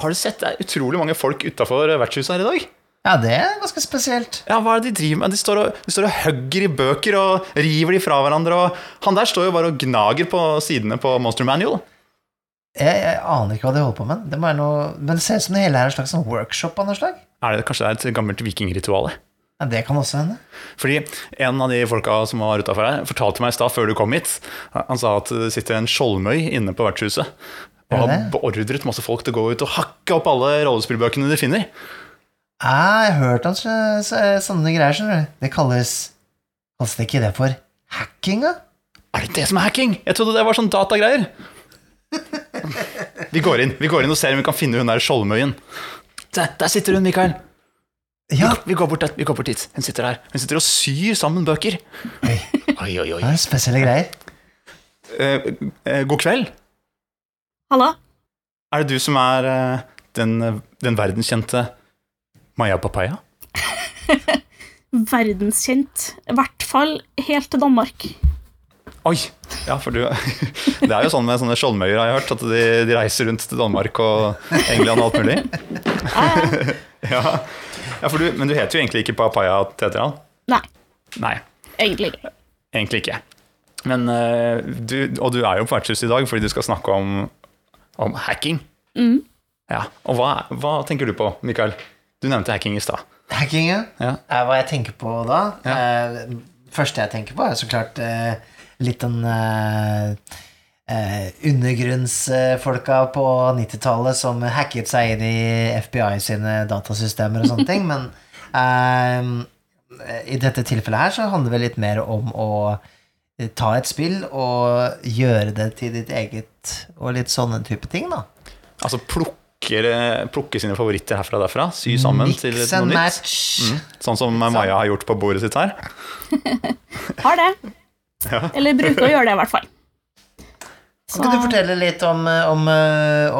Har du sett det er utrolig mange folk utafor vertshuset her i dag? Ja, det er ganske spesielt. Ja, hva er det De driver med? De står og, de står og hugger i bøker og river de fra hverandre. Og han der står jo bare og gnager på sidene på Monster Manual. Jeg, jeg aner ikke hva de holder på med. Det må være noe, men det ser ut som det hele er en slags sånn workshop av noe slag. Er det Kanskje det er et gammelt vikingritual? Ja, det kan også hende. Fordi en av de folka som var utafor her, fortalte meg i stad, før du kom hit Han sa at det sitter en skjoldmøy inne på vertshuset. Og har beordret masse folk til å gå ut og hakke opp alle rollespillbøkene de finner. Ja, jeg har hørt om så, så, sånne greier, skjønner du. Det kalles Kalles det ikke det for hacking, da? Er det det som er hacking? Jeg trodde det var sånn datagreier. Vi går inn vi går inn og ser om vi kan finne hun der skjoldmøyen. Der, der sitter hun, Mikael. Ja, Vi går bort, vi går bort dit. Hun sitter her. Hun sitter og syr sammen bøker. Oi. Oi, oi, oi. det er spesielle greier. Eh, eh, god kveld. Hallo? Er det du som er eh, den, den verdenskjente Maya Papaya? Verdenskjent. I hvert fall helt til Danmark. Oi! Ja, for du Det er jo sånn med sånne skjoldmøyer, har jeg hørt, at de, de reiser rundt til Danmark og England og alt mulig. Ja, ja. Ja, ja for du, Men du heter jo egentlig ikke Papaya til? Nei, Nei, egentlig ikke. egentlig ikke. Men eh, du, Og du er jo på vertshuset i dag fordi du skal snakke om, om hacking. Mm. Ja, Og hva, hva tenker du på, Mikael? Du nevnte hacking i stad. Hacking, ja. Ja. Er hva jeg tenker på da. Ja. Eh, første jeg tenker på, er så klart eh, litt den eh, undergrunnsfolka på 90-tallet som hacket seg inn i FBI sine datasystemer og sånne ting, men i dette tilfellet her så handler det litt mer om å ta et spill og gjøre det til ditt eget, og litt sånne type ting, da. Altså plukke, plukke sine favoritter herfra og derfra, sy sammen til noe nytt. match. Mm. Sånn som Maja har gjort på bordet sitt her. Har det. Ja. Eller bruker å gjøre det, i hvert fall. Kan du fortelle litt om, om,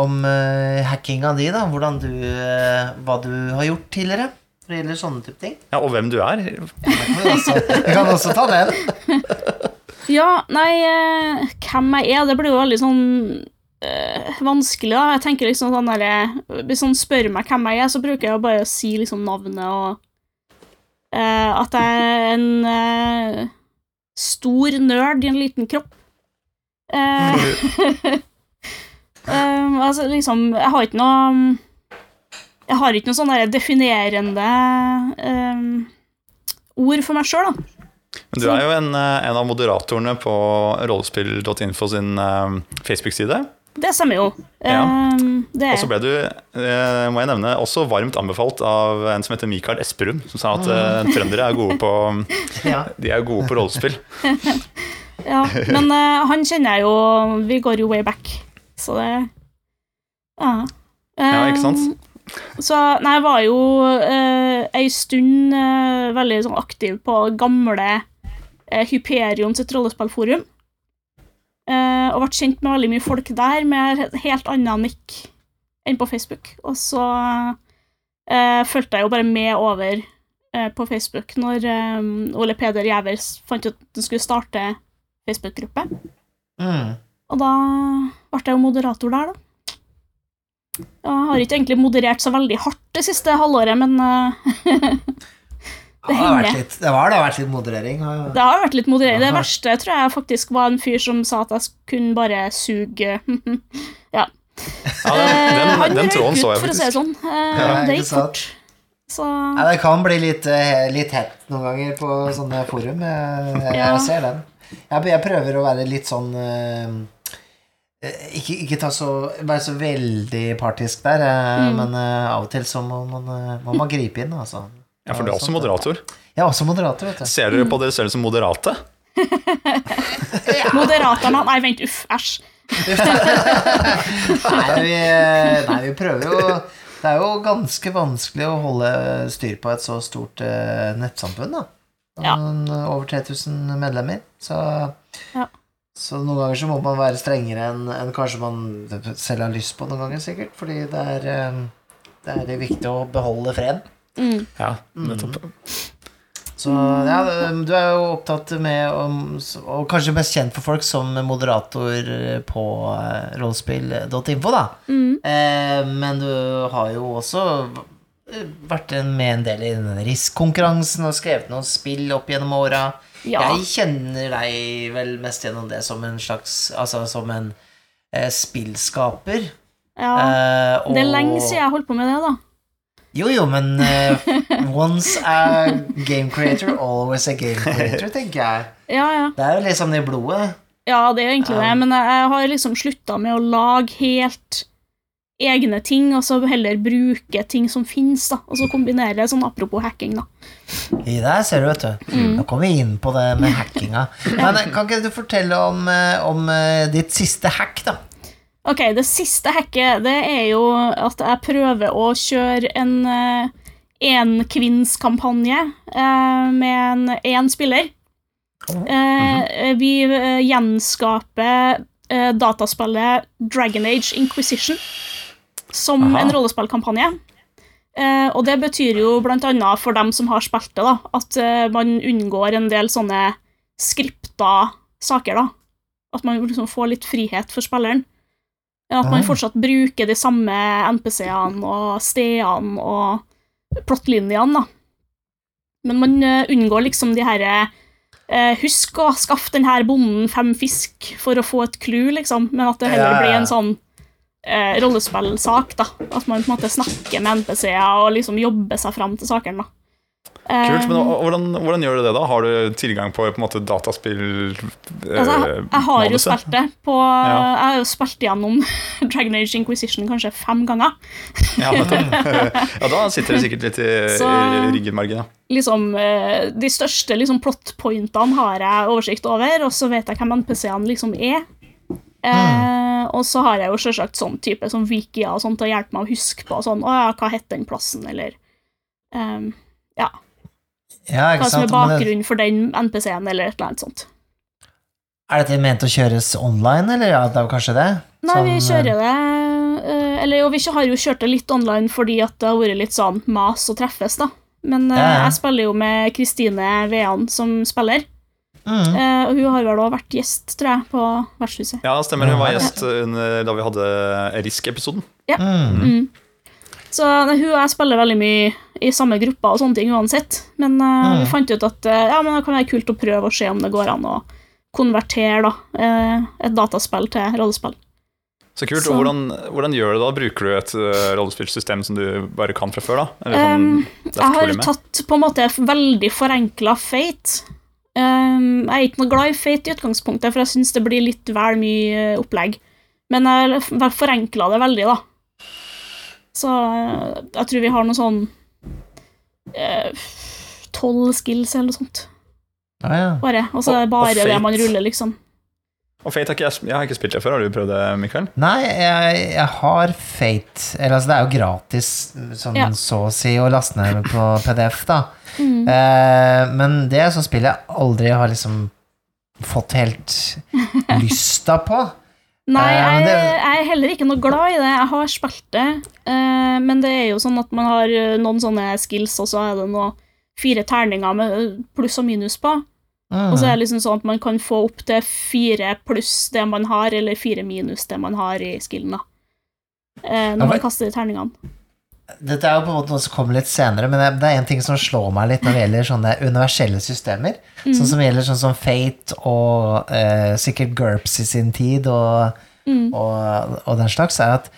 om eh, hackinga di, da? Hvordan du, eh, hva du har gjort tidligere? Når det gjelder sånne type ting. Ja, og hvem du er. Vi kan også, vi kan også ta den. Ja, nei, eh, hvem jeg er, det blir jo veldig sånn eh, vanskelig, da. Jeg tenker liksom sånn derre Hvis noen spør meg hvem jeg er, så bruker jeg bare å si liksom navnet og øh, At jeg er en øh, stor nerd i en liten kropp. Eh, eh, altså, liksom Jeg har ikke noe Jeg har ikke noe sånn definerende um, ord for meg sjøl, da. Men du er jo en, eh, en av moderatorene på rollespill.info sin eh, Facebook-side. Det stemmer jo. Ja. Um, det Og så ble du, eh, må jeg nevne, også varmt anbefalt av en som heter Mikael Esperum, som sa at uh, trøndere er gode på, Ja. de er gode på rollespill. Ja, men uh, han kjenner jeg jo Vi går jo way back, så det Ja. Ja, ikke sant? Eh, Så Nei, jeg var jo uh, ei stund eh, veldig sånn aktiv på gamle uh, Hyperion sitt rollespillforum. Eh, og ble kjent med veldig mye folk der med helt annen nikk enn på Facebook. Og så eh, fulgte jeg jo bare med over eh, på Facebook når eh, Ole Peder Gjæver fant ut at han skulle starte Facebook-gruppe. Mm. Og da ble jeg jo moderator der, da. Jeg har ikke egentlig moderert så veldig hardt det siste halvåret, men eh, Det har vært litt, det var da vært litt moderering. det har vært litt moderering. Det verste tror jeg faktisk var en fyr som sa at jeg kunne bare suge Ja. Ja, Eh, den, den, den tråden så jeg for å si det faktisk. sånn. Eh, Ja, det gikk fort. Så Ja, det kan bli litt, eh, litt hett noen ganger på sånne forum. Jeg, jeg, Ja. jeg ser den. Jeg, jeg prøver å være litt sånn ikke, ikke ta så, være så veldig partisk der, Mm. men av og til så må man, må man gripe inn, altså. Ja, for du er også moderator. Jeg er også moderator, vet du. Ser dere på dere selv som moderate? Moderaterne Nei, vent, uff, æsj. Nei vi, nei, vi prøver jo Det er jo ganske vanskelig å holde styr på et så stort uh, nettsamfunn, da. Ja. Over 3000 medlemmer. Så, Ja. så noen ganger så må man være strengere enn en kanskje man selv har lyst på noen ganger, sikkert. Fordi det er, eh, det er viktig å beholde fred. Mm. Ja, nettopp. Så ja, du er jo opptatt med Og kanskje mest kjent for folk som moderator på eh, rollespill.info, da. Mm. Eh, men du har jo også vært med en del i den RIS-konkurransen og skrevet noen spill opp gjennom åra. Ja. Jeg kjenner deg vel mest gjennom det som en slags Altså som en eh, spillskaper. ja. Eh, og, Det er lenge siden jeg holdt på med det, da. Jo, jo, men uh, once a game creator, always a game creator, tenker jeg. Ja, ja. Det er jo liksom det i blodet. Ja, det er jo egentlig det, men jeg, har liksom slutta med å lage helt egne ting, og så heller bruke ting som fins, da. Og så kombinere sånn apropos hacking, da. I der ser du, vet du. Nå kommer vi inn på det med hackinga. Men eh, kan ikke du fortelle om, eh, om ditt siste hack, da? Ok, det siste hacket, det er jo at jeg prøver å kjøre en uh, enkvinnskampanje uh, med en én spiller. Eh, Vi eh, gjenskaper eh, dataspillet Dragon Age Inquisition som Aha. en rollespillkampanje. Eh, og det betyr jo blant annet for dem som har spilt det, da, at eh, man unngår en del sånne skripta saker, da. At man liksom får litt frihet for spilleren. At man Ah. fortsatt bruker de samme NPC-ene og stedene og plottlinjene, da. Men man eh, unngår liksom de herre eh, Husk å skaffe den her bonden fem fisk for å få et clou, liksom. Men at det heller blir en sånn eh, rollespillsak, da. At man på en måte snakker med NPC-er og liksom jobber seg fram til sakene, da. Kult, men Eh, hvordan, hvordan gjør du det, da? Har du tilgang på på en måte dataspill eh, Altså, jeg, jeg har jo spilt det på Ja. Jeg har jo spilt gjennom Dragon Age Inquisition kanskje fem ganger. Ja, ja, da sitter det sikkert litt i, Så- i ryggmargen, ja. Liksom, eh, de største liksom, plotpointene har jeg oversikt over, og så vet jeg hvem NPC-ene liksom er. Eh, og så har jeg jo selvsagt sånn type som Wikia og sånt til å hjelpe meg å huske på sånn, å ja, hva het den plassen, eller um, ja, Ja, ikke hva som er bakgrunnen for den NPC-en, eller et eller annet sånt. Er dette ment å kjøres online, eller ja, det er kanskje det? Nei, vi Sånn, kjører det eh, Eller jo, vi har jo kjørt det litt online fordi at det har vært litt sånn mas å treffes, da. Men eh, Ja, ja. jeg spiller jo med Kristine Vean som spiller, Mm. eh, og hun har vel òg vært gjest, tror jeg, på Vertshuset. Ja, stemmer. Hun var Ja. gjest under, da vi hadde Risk-episoden. Mm. Mm. Så nei, hun og jeg spiller veldig mye i samme gruppe og sånne ting uansett. Men uh, Mm. vi fant ut at uh, ja, men det kan være kult å prøve å se om det går an å konvertere da, uh, et dataspill til rollespill. Så kult. Så- Og hvordan, hvordan gjør du det da? Bruker du et uh, rollespillsystem som du bare kan fra før? da? Eller Um, det Jeg har tatt på en måte veldig forenkla fate. Um, jeg er ikke noe glad i fate i utgangspunktet, for jeg syns det blir litt vel mye opplegg. Men jeg forenkla det veldig, da. Så eh, jeg tror vi har noe sånn eh, Tolv skills eller noe sånt, Ja, ja. bare. Og så er det bare det man ruller, liksom. Og Fate har ikke jeg, jeg har ikke spilt det før. Har du prøvd det, Mikael? Nei, jeg, jeg har Fate Eller altså, det er jo gratis, sånn Ja. så å si, å laste ned på PDF, da. Mm. Eh, men det er sånn spill jeg aldri har liksom fått helt lysta på. Nei, Eh, jeg, jeg er heller ikke noe glad i det. Jeg har spilt det, eh, men det er jo sånn at man har eh, noen sånne skills, og så er det noe fire terninger med pluss og minus på. Og så er det liksom sånn at man kan få opp til fire pluss det man har, eller fire minus det man har i skillen, da. Når man kaster de terningene. Dette er jo på en måte noe som kommer litt senere, men det, er en ting som slår meg litt når det gjelder sånne universelle systemer. Mm. Sånn som gjelder sånn som Fate og eh, sikkert GURPS i sin tid og, Mm. og, og den slags, er at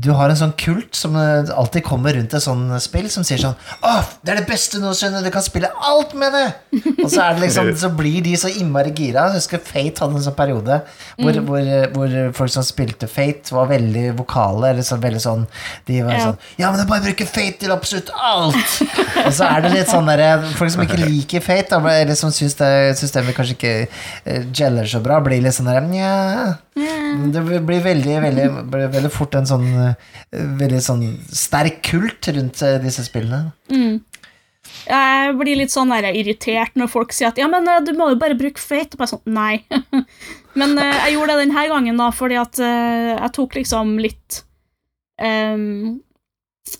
du har en sånn kult som eh, alltid kommer rundt et sånn spill, som sier sånn Å, det er det beste noensinne! Du kan spille alt med det! Og så, er det liksom, så blir de så innmari gira. Jeg husker Fate hadde en sånn periode hvor, Mm. hvor, hvor folk som spilte Fate, var veldig vokale. Eller så veldig sånn De var Ja. sånn Ja, men det er bare å bruke Fate til absolutt alt! Og så er det litt sånn derre Folk som ikke liker Fate, da, eller som syns det systemet kanskje ikke uh, geller så bra, blir litt sånn derre Nja Det blir veldig, veldig, veldig fort en sånn eh, Veldig sånn sterk kult rundt eh, disse spillene. Mm. Jeg blir litt sånn der irritert når folk sier at ja, men eh, du må jo bare bruke fate. Bare sånn, nei. men jeg gjorde det denne gangen da, fordi at jeg tok liksom litt um,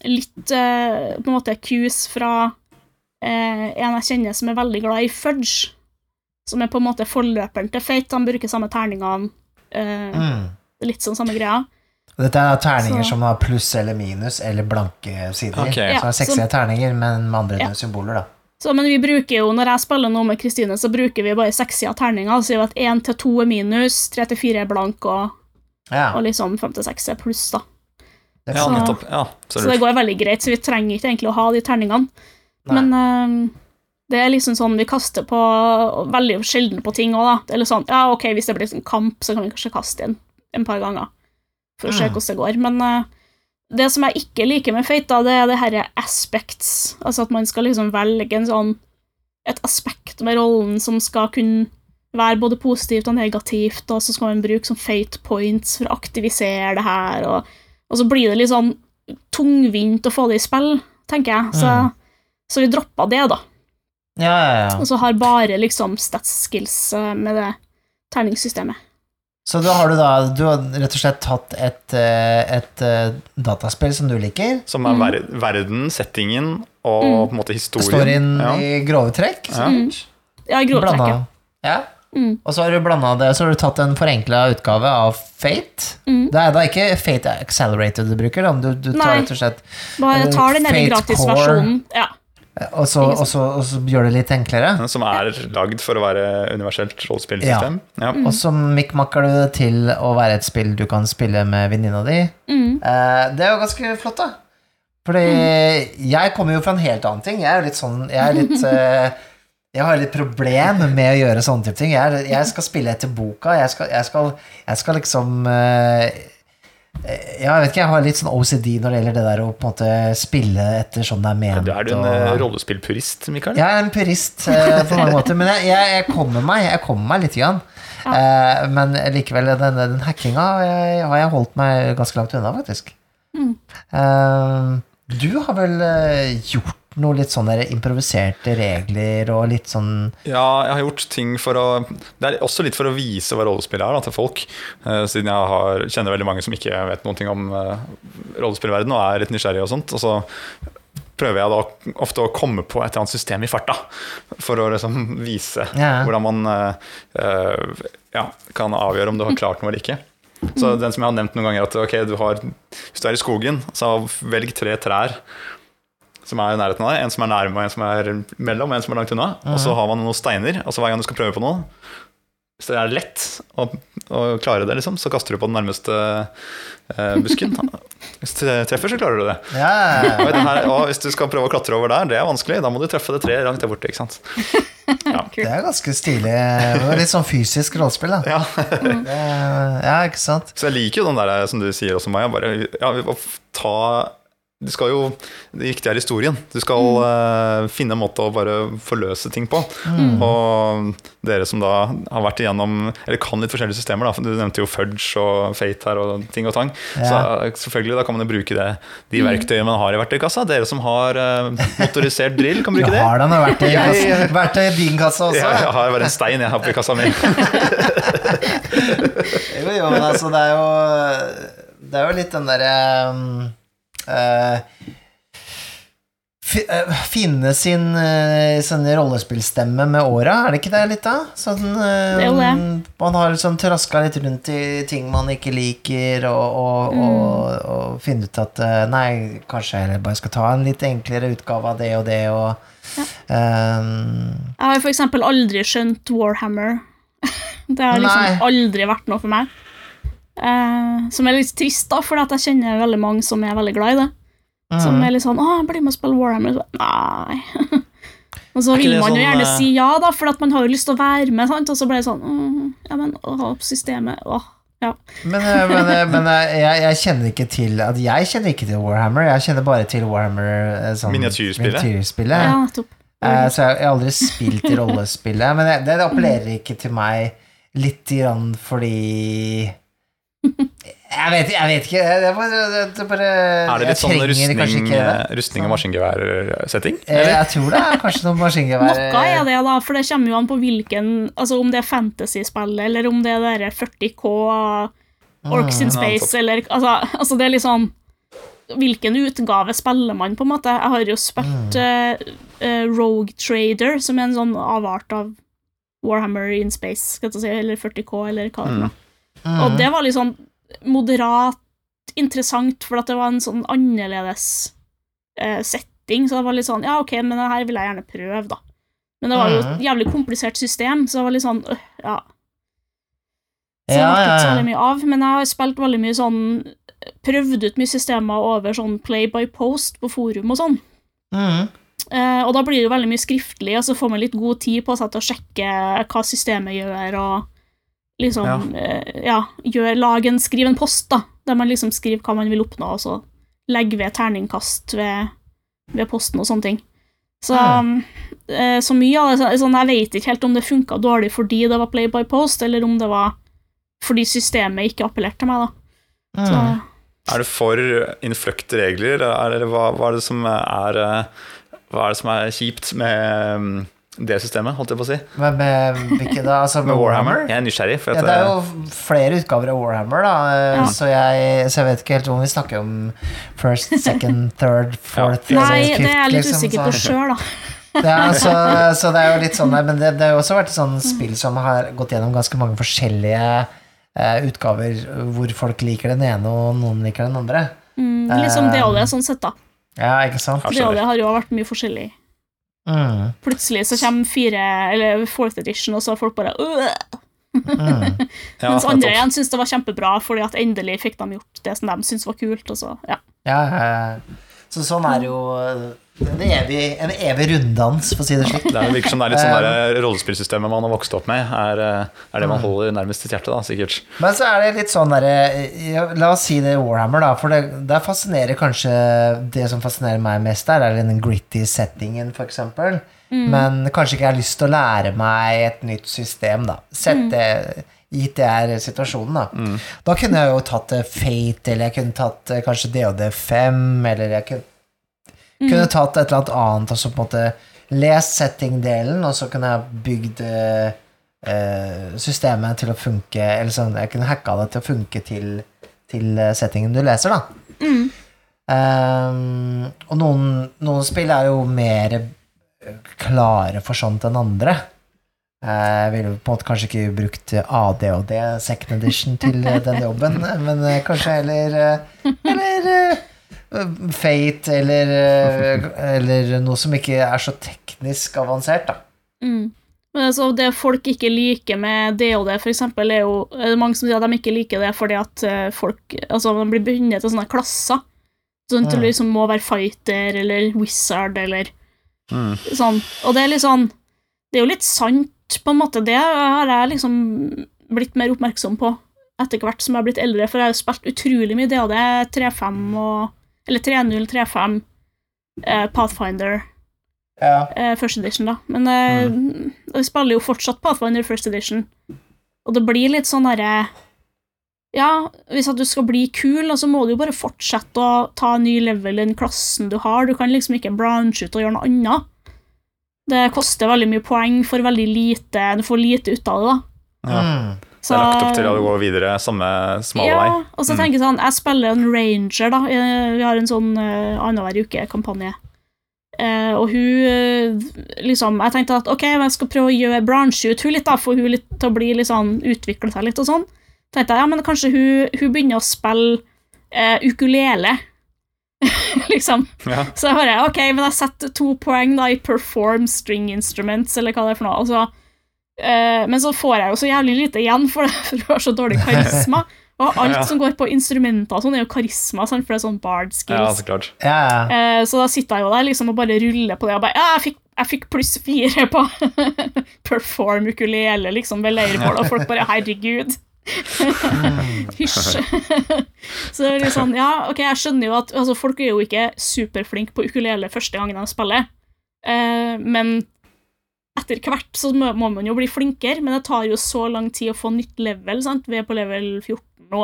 Litt uh, på en måte cues fra uh, en jeg kjenner som er veldig glad i fudge. Som er på en måte forløperen til fate. Han bruker samme terningene. Eh, Mm. Litt sånn samme greia. Og Dette er terninger Så- som har pluss eller minus eller blanke sider. Ok. Så det er seksige terninger, men med andre Ja. symboler, da. Så, men vi bruker jo, når jeg spiller noe med Kristine, så bruker vi bare sekssida terninger. Så at én til to er minus, tre til fire er blank, og, Ja, og liksom fem til seks er pluss, da. det er Så-. Ja, så Så det går veldig greit, så vi trenger ikke egentlig å ha de terningene. Nei. Men eh, det er liksom sånn vi kaster på veldig sjelden på ting òg, da. Eller sånn, ja, ok, hvis det blir en kamp, så kan vi kanskje kaste en, en par ganger for å se Mm. hvordan det går. Men uh, det som jeg ikke liker med Fate, da, det er det herre aspects. Altså at man skal liksom velge en sånn et aspekt med rollen som skal kunne være både positivt og negativt, og så skal man bruke sånn fate points for å aktivisere det her, og, og så blir det litt sånn tungvint å få det i spill, tenker jeg. Så, Mm. så vi droppa det, da. Ja, ja, ja. Og så har bare liksom stats skills eh, med det terningssystemet. Så da har du da Du har rett og slett tatt et, eh, et eh, dataspill som du liker. Som er ver verden, settingen og på en måte historien. Storyen Ja. i grove trekk. Ja. Mm. Ja, grove trekk, ja. Mm. Og så har du blanda det, så har du tatt en forenkla utgave av Fate. Mm. Det er da ikke Fate Accelerated du bruker, da, men du, du tar Nei. rett og slett Bare tar den Fate gratisversjonen. Ja. Og så, og, så, og så gjør det litt enklere. Som er lagd for å være universelt rollespillsystem. Ja. Mm. Og så mikkmakker du det til å være et spill du kan spille med venninna di. Mm. Eh, det er jo ganske flott, da. Fordi jeg kommer jo fra en helt annen ting. Jeg er jo litt sånn Jeg er litt eh, Jeg har litt problem med å gjøre sånne type ting. Jeg, jeg skal spille etter boka. Jeg skal, jeg skal, jeg skal liksom eh, Jeg vet ikke, jeg har litt sånn OCD når det gjelder det der å på en måte spille etter sånn det er ment. Ja, er du en og- eh, rollespillpurist, Mikael? jeg er en purist uh, på mange måter, men jeg, jeg, jeg kommer meg Jeg kommer meg lite grann. Uh, men likevel, den, den hackinga har jeg, har jeg holdt meg ganske langt unna, faktisk. Mm. Uh, du har vel eh, gjort noe litt sånn improviserte regler og litt sånn Ja, jeg har gjort ting for å Det er også litt for å vise hva rollespill er da, til folk. Uh, siden jeg har, kjenner veldig mange som ikke vet noe om uh, rollespillverden og er litt nysgjerrig og sånt. Og så prøver jeg da ofte å komme på et eller annet system i farta. For å liksom vise Ja. hvordan man uh, eh, ja, kan avgjøre om du har klart noe eller ikke. Så den som jeg har nevnt noen ganger, at ok, du har, hvis du er i skogen, så velg tre trær som er i nærheten av deg. En som er nærme, en som er mellom, en som er langt unna. Og så har man noen steiner, Altså hver gang du skal prøve på noe, hvis det er lett å, å klare det, liksom, så kaster du på den nærmeste eh, busken. Hvis du treffer, så klarer du det. Yeah. Og, her, og hvis du skal prøve å klatre over der, det er vanskelig. Da må du treffe det treet langt der borte. ikke sant? det er ganske stilig. Litt sånn fysisk rollespill, da. Ja. Det, ja, ikke sant? Så jeg liker jo den der som du sier også, Maja. Bare, ja, ta du skal jo, Det viktige er historien. Du skal eh, finne en måte å bare forløse ting på. Og dere som da har vært igjennom, eller kan litt forskjellige systemer, da, for du nevnte jo Fudge og Fate her og ting og tang. Så eh, selvfølgelig da kan man jo bruke det, de verktøyene man har i verktøykassa. Dere som har uh, motorisert drill, kan bruke det. har da noe verktøy i din kasse også? Ja, jeg har bare en stein jeg har oppi kassa mi. Jo, jo, men altså, det er jo Det er jo litt den derre um, Finne sin, uh, sin rollespillstemme med åra, er det ikke det litt, da? Sånn, eh. Man har liksom traska litt rundt i ting man ikke liker, og, og, og, og finne ut at eh, Nei, kanskje jeg bare skal ta en litt enklere utgave av det og det, og um, Jeg har for eksempel aldri skjønt Warhammer. Det har liksom Nei. aldri vært noe for meg. Eh, som er litt trist, da, for jeg kjenner veldig mange som er veldig glad i det. Som mm. er litt sånn 'Å, bli med og spille Warhammer.' Så, Nei. og så vil man jo sånn, gjerne eh, si ja, da, for at man har jo lyst til å være med, sant? og så blir det sånn «Mm, Ja, men å, systemet Åh. Ja. Men, eh, men, eh, men jeg, jeg kjenner ikke til at Jeg kjenner ikke til Warhammer. Jeg kjenner bare til Warhammer sånn, Miniatyrspillet. miniatyrspillet. ja. Eh, så jeg, jeg har aldri spilt i rollespillet. Men det, det appellerer ikke til meg litt grann fordi Jeg vet, jeg vet ikke. Det er bare, det er bare Er det litt sånn rustning, rustning og maskingeværsetting? Eh, Jeg tror det er kanskje noe maskingevær Noe er det, da, for det kommer jo an på hvilken Altså om det er fantasy-spill, eller om det er 40K Orcs in Mm. Space, eller altså, altså, det er litt sånn Hvilken utgave spiller man, på en måte? Jeg har jo spilt mm. uh, Rogue Trader, som er en sånn avart av Warhammer in Space, skal jeg si, eller 40K, eller hva det er. for noe. Mm. Og det var litt sånn moderat interessant, for det var en sånn annerledes eh, setting, så det var litt sånn Ja, ok, men det her vil jeg gjerne prøve, da. Men det var jo et Mhm. jævlig komplisert system, så det var litt sånn øh, Ja. Så Ja, det ble ikke så veldig mye av. Men jeg har spilt veldig mye sånn Prøvd ut mye systemer over sånn play by post på forum og sånn. Mm. Eh, og da blir det jo veldig mye skriftlig, og så får man litt god tid på seg til å sjekke hva systemet gjør, og liksom eh, Ja, gjør, lag en, skriv en post, da, der man liksom skriver hva man vil oppnå, og så legge ved terningkast ved, ved posten og sånne ting. Så, eh, så mye av det sånn, Jeg vet ikke helt om det funka dårlig fordi det var play by post, eller om det var fordi systemet ikke appellerte til meg, da. Så, Mm. Er det for innfløkte regler, eller hva, hva er det som er eh, Hva er det som er kjipt med mm, det systemet, holdt jeg på å si? Men med hvilke da? Altså med Med Warhammer? Jeg er nysgjerrig. For Ja, det er eh, jo flere utgaver av Warhammer, da, eh, Ja. så, jeg, så jeg vet ikke helt om vi snakker om first, second, third, fourth nei, fifth, det er jeg litt liksom, usikker på så- sjøl, da. Ja, så, så det er jo litt sånn der, Men det, det har jo også vært et sånt spill som har gått gjennom ganske mange forskjellige eh, utgaver hvor folk liker den ene, og noen liker den andre. Mm, liksom Eh, det og det, sånn sett, da. Ja, ikke sant? Ja, Det det har jo vært mye forskjellig. Mm, Plutselig så kommer fire, eller fourth edition, og så er folk bare øh, mm. ja, Mens andre igjen syns det var kjempebra, fordi at endelig fikk de gjort det som de syntes var kult, og så, ja. Ja, eh, så sånn er jo eh, en evig, en evig runddans, for å si det slik. Det er- virker som det er litt sånn Eh. rollespillsystemet man har vokst opp med, er, eh, er det man holder nærmest sitt hjerte, da, sikkert. Men så er det litt sånn derre La oss si det Warhammer, da. For det, der fascinerer kanskje Det som fascinerer meg mest der, er den gritty settingen, for eksempel. Men kanskje ikke jeg har lyst til å lære meg et nytt system, da. Sett det Gitt det er situasjonen, da. Da kunne jeg jo tatt eh, Fate, eller jeg kunne tatt eh, kanskje DOD5, eller jeg kunne, kunne tatt et eller annet annet og så på en måte lest setting-delen, og så kunne jeg bygd eh, eh, systemet til å funke Eller sånn, jeg kunne hacka det til å funke til, til settingen du leser, da. Mm. Um, og noen, noen spill er jo mer klare for sånt enn andre. Eh, Jeg ville på en måte kanskje ikke brukt ADHD second edition til den jobben, men eh, kanskje heller eh, Eller Fate, eller, eller noe som ikke er så teknisk avansert, da. Mm. Men altså, det folk ikke liker med det og det, for eksempel, er jo er det mange som sier at de ikke liker det fordi at folk Altså, de blir bundet til sånne klasser. Sånn at du Mm. liksom må være fighter eller wizard eller Mm. sånn. Og det er litt sånn Det er jo litt sant, på en måte. Det har jeg liksom blitt mer oppmerksom på etter hvert som jeg har blitt eldre, for jeg har jo spilt utrolig mye DAD 3.5 og Eller 3.0, 3.5, eh, Pathfinder Ja. eh, First Edition, da. Men eh, jeg spiller jo fortsatt Pathfinder First Edition, og det blir litt sånn herre Ja, hvis at du skal bli kul, så må du jo bare fortsette å ta en ny level i den klassen du har. Du kan liksom ikke branche ut og gjøre noe annet. Det koster veldig mye poeng for veldig lite Du får lite ut av det, da. Ja. Så, Det er lagt opp til å gå videre samme smale ja, vei. og så Mm. tenker jeg sånn Jeg spiller en ranger, da. Eh, Vi har en sånn uh, annenhver uke-kampanje. Uh, og hun uh, liksom Jeg tenkte at ok, jeg skal prøve å gjøre branche ut hun litt, da, få hun litt til å bli litt sånn utvikle seg litt og sånn. tenkte jeg ja, men kanskje hun, hun begynner å spille uh, ukulele. liksom. Ja. Så jeg bare ok, men jeg setter to poeng da i perform string instruments, eller hva det er for noe. Så, eh, men så får jeg jo så jævlig lite igjen, for, det, for du har så dårlig karisma. Og alt Ja. som går på instrumenter sånn, er jo karisma, sant? for det er sånn bard ja, skills. så klart. Ja, ja. Eh, så da sitter jeg jo der liksom og bare ruller på det og bare Ja, jeg fikk, jeg fikk pluss fire på perform ukulele, liksom, ved leirbål, og folk bare Herregud. Hysj. Så det er litt sånn, ja, ok, jeg skjønner jo at altså, folk er jo ikke superflinke på ukulele første gangen de spiller, eh, men etter hvert så må, må man jo bli flinkere, men det tar jo så lang tid å få nytt level, sant? Vi er på level 14 nå.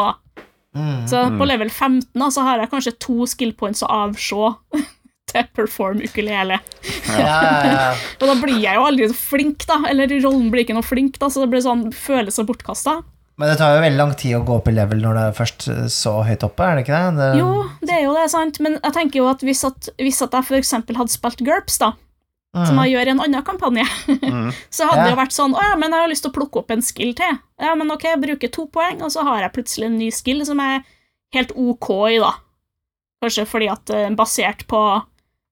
Mm. Så Mm. på level 15 da, så har jeg kanskje to skill points å avse til perform ukulele. Ja, ja, ja. Og da blir jeg jo aldri så flink, da. Eller rollen blir ikke noe flink, da, så det blir sånn følelse så bortkasta. Men det tar jo veldig lang tid å gå opp i level når det er først så høyt oppe, er det ikke det? det Jo, det er jo det, sant, men jeg tenker jo at hvis, at, hvis at jeg for eksempel hadde spilt GURPS, da, som mm. jeg gjør i en annen kampanje, Mm. så hadde Ja. det jo vært sånn Å ja, men jeg har lyst til å plukke opp en skill til. Ja, men ok, jeg bruker to poeng, og så har jeg plutselig en ny skill som er helt ok i, da. Kanskje fordi at er basert på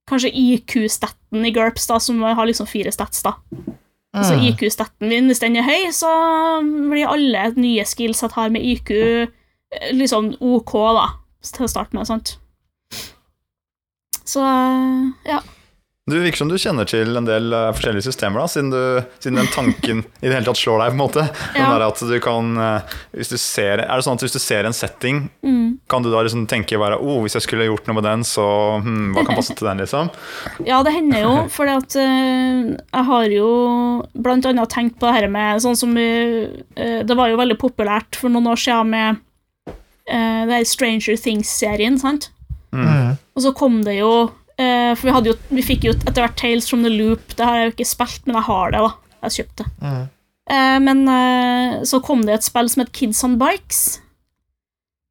Kanskje IQ-staten i GURPS, da, som har liksom fire stats, da. Så Mm. IQ-staten min, hvis den er høy, så blir alle nye skills jeg har med IQ, Litt liksom OK, da, til å starte med, sant. Så eh, ja. Du virker som du kjenner til en del uh, forskjellige systemer, da, siden, du, siden den tanken i det hele tatt slår deg. på en måte. Den Ja. der at du kan, uh, hvis du ser, er det sånn at hvis du ser en setting, Mm. kan du da liksom tenke bare, oh, hvis jeg skulle gjort noe med den, så hmm, hva kan passe til den? liksom? Ja, det hender jo, for jeg har jo annet tenkt på det her med sånn som Det var jo veldig populært for noen år siden med uh, det Stranger Things-serien, sant? Mm. Og så kom det jo eh, For vi, hadde jo, vi fikk jo etter hvert Tales from the Loop. Det har jeg jo ikke spilt, men jeg har det, da. Jeg har kjøpt det. Mm. Uh, men uh, så kom det et spill som het Kids on Bikes,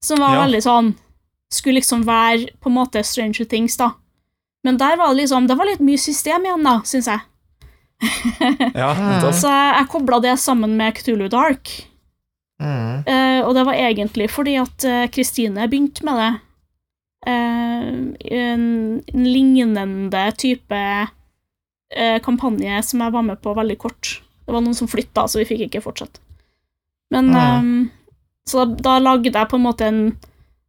som var Ja. veldig sånn Skulle liksom være på en måte Stranger Things, da. Men der var det liksom Det var litt mye system igjen, da, syns jeg. Ja. Så jeg kobla det sammen med Cthulhu Dark. Mm. Uh, og det var egentlig fordi at Kristine begynte med det. Eh, en, en lignende type eh, kampanje som jeg var med på veldig kort. Det var noen som flytta, så vi fikk ikke fortsette. Men Mm. Så da, da lagde jeg på en måte en,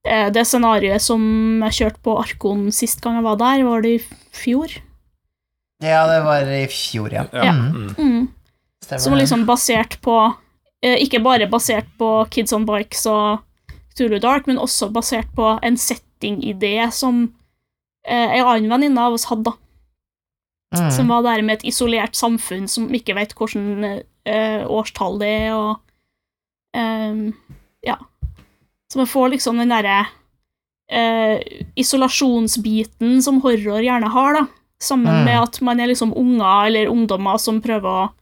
eh, det scenarioet som jeg kjørte på Arkon sist gang jeg var der, var det i fjor? Ja, det var i fjor, ja. Ja. Mm. Mm. Mm. Som liksom basert på Ikke bare basert på Kids on Bikes og Cthulhu Dark, men også basert på en setting-idé som eh, en annen venninne av oss hadde. Mm. Som var der med et isolert samfunn som ikke vet hvilket eh, årstall det er, og eh, Ja. Så man får liksom den derre eh, isolasjonsbiten som horror gjerne har, da. Sammen Mm. med at man er liksom unger eller ungdommer som prøver å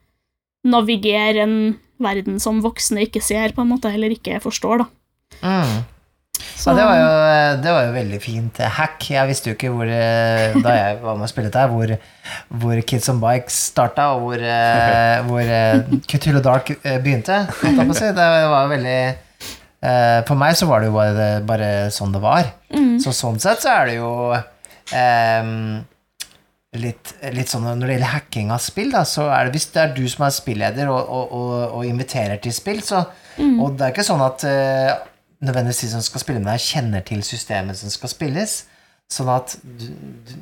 navigere en verden som voksne ikke ser, på en måte, eller ikke forstår, da. Mm. Så, Ja, det var, jo, det var jo veldig fint hack. Jeg visste jo ikke hvor eh, Da jeg var med og spilte her, hvor, hvor Kids on Bikes starta, og hvor, eh, hvor Cthulhu Dark eh, begynte. på si. Det var veldig For meg så var det jo bare, bare sånn det var. mm, Så sånn sett så er det jo um, litt, litt sånn når det gjelder hacking av spill, da, så er det hvis det er du som er spilleder og, og, og, og inviterer til spill, så mm, Og det er ikke sånn at eh, nødvendigvis de som skal spille med deg, kjenner til systemet som skal spilles. Sånn at du, du,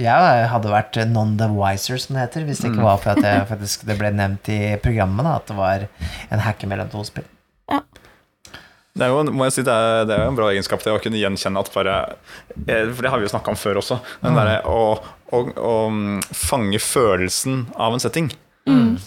jeg hadde vært non the wiser, som det heter, hvis det ikke var for at jeg, faktisk, det ble nevnt i programmet da, at det var en hacker mellom to spill. Det er jo, må jeg si, det er, det er jo en bra egenskap det å kunne gjenkjenne at bare eh, For det har vi jo snakka om før også. Den derre å, å, å mm, fange følelsen av en setting. mm,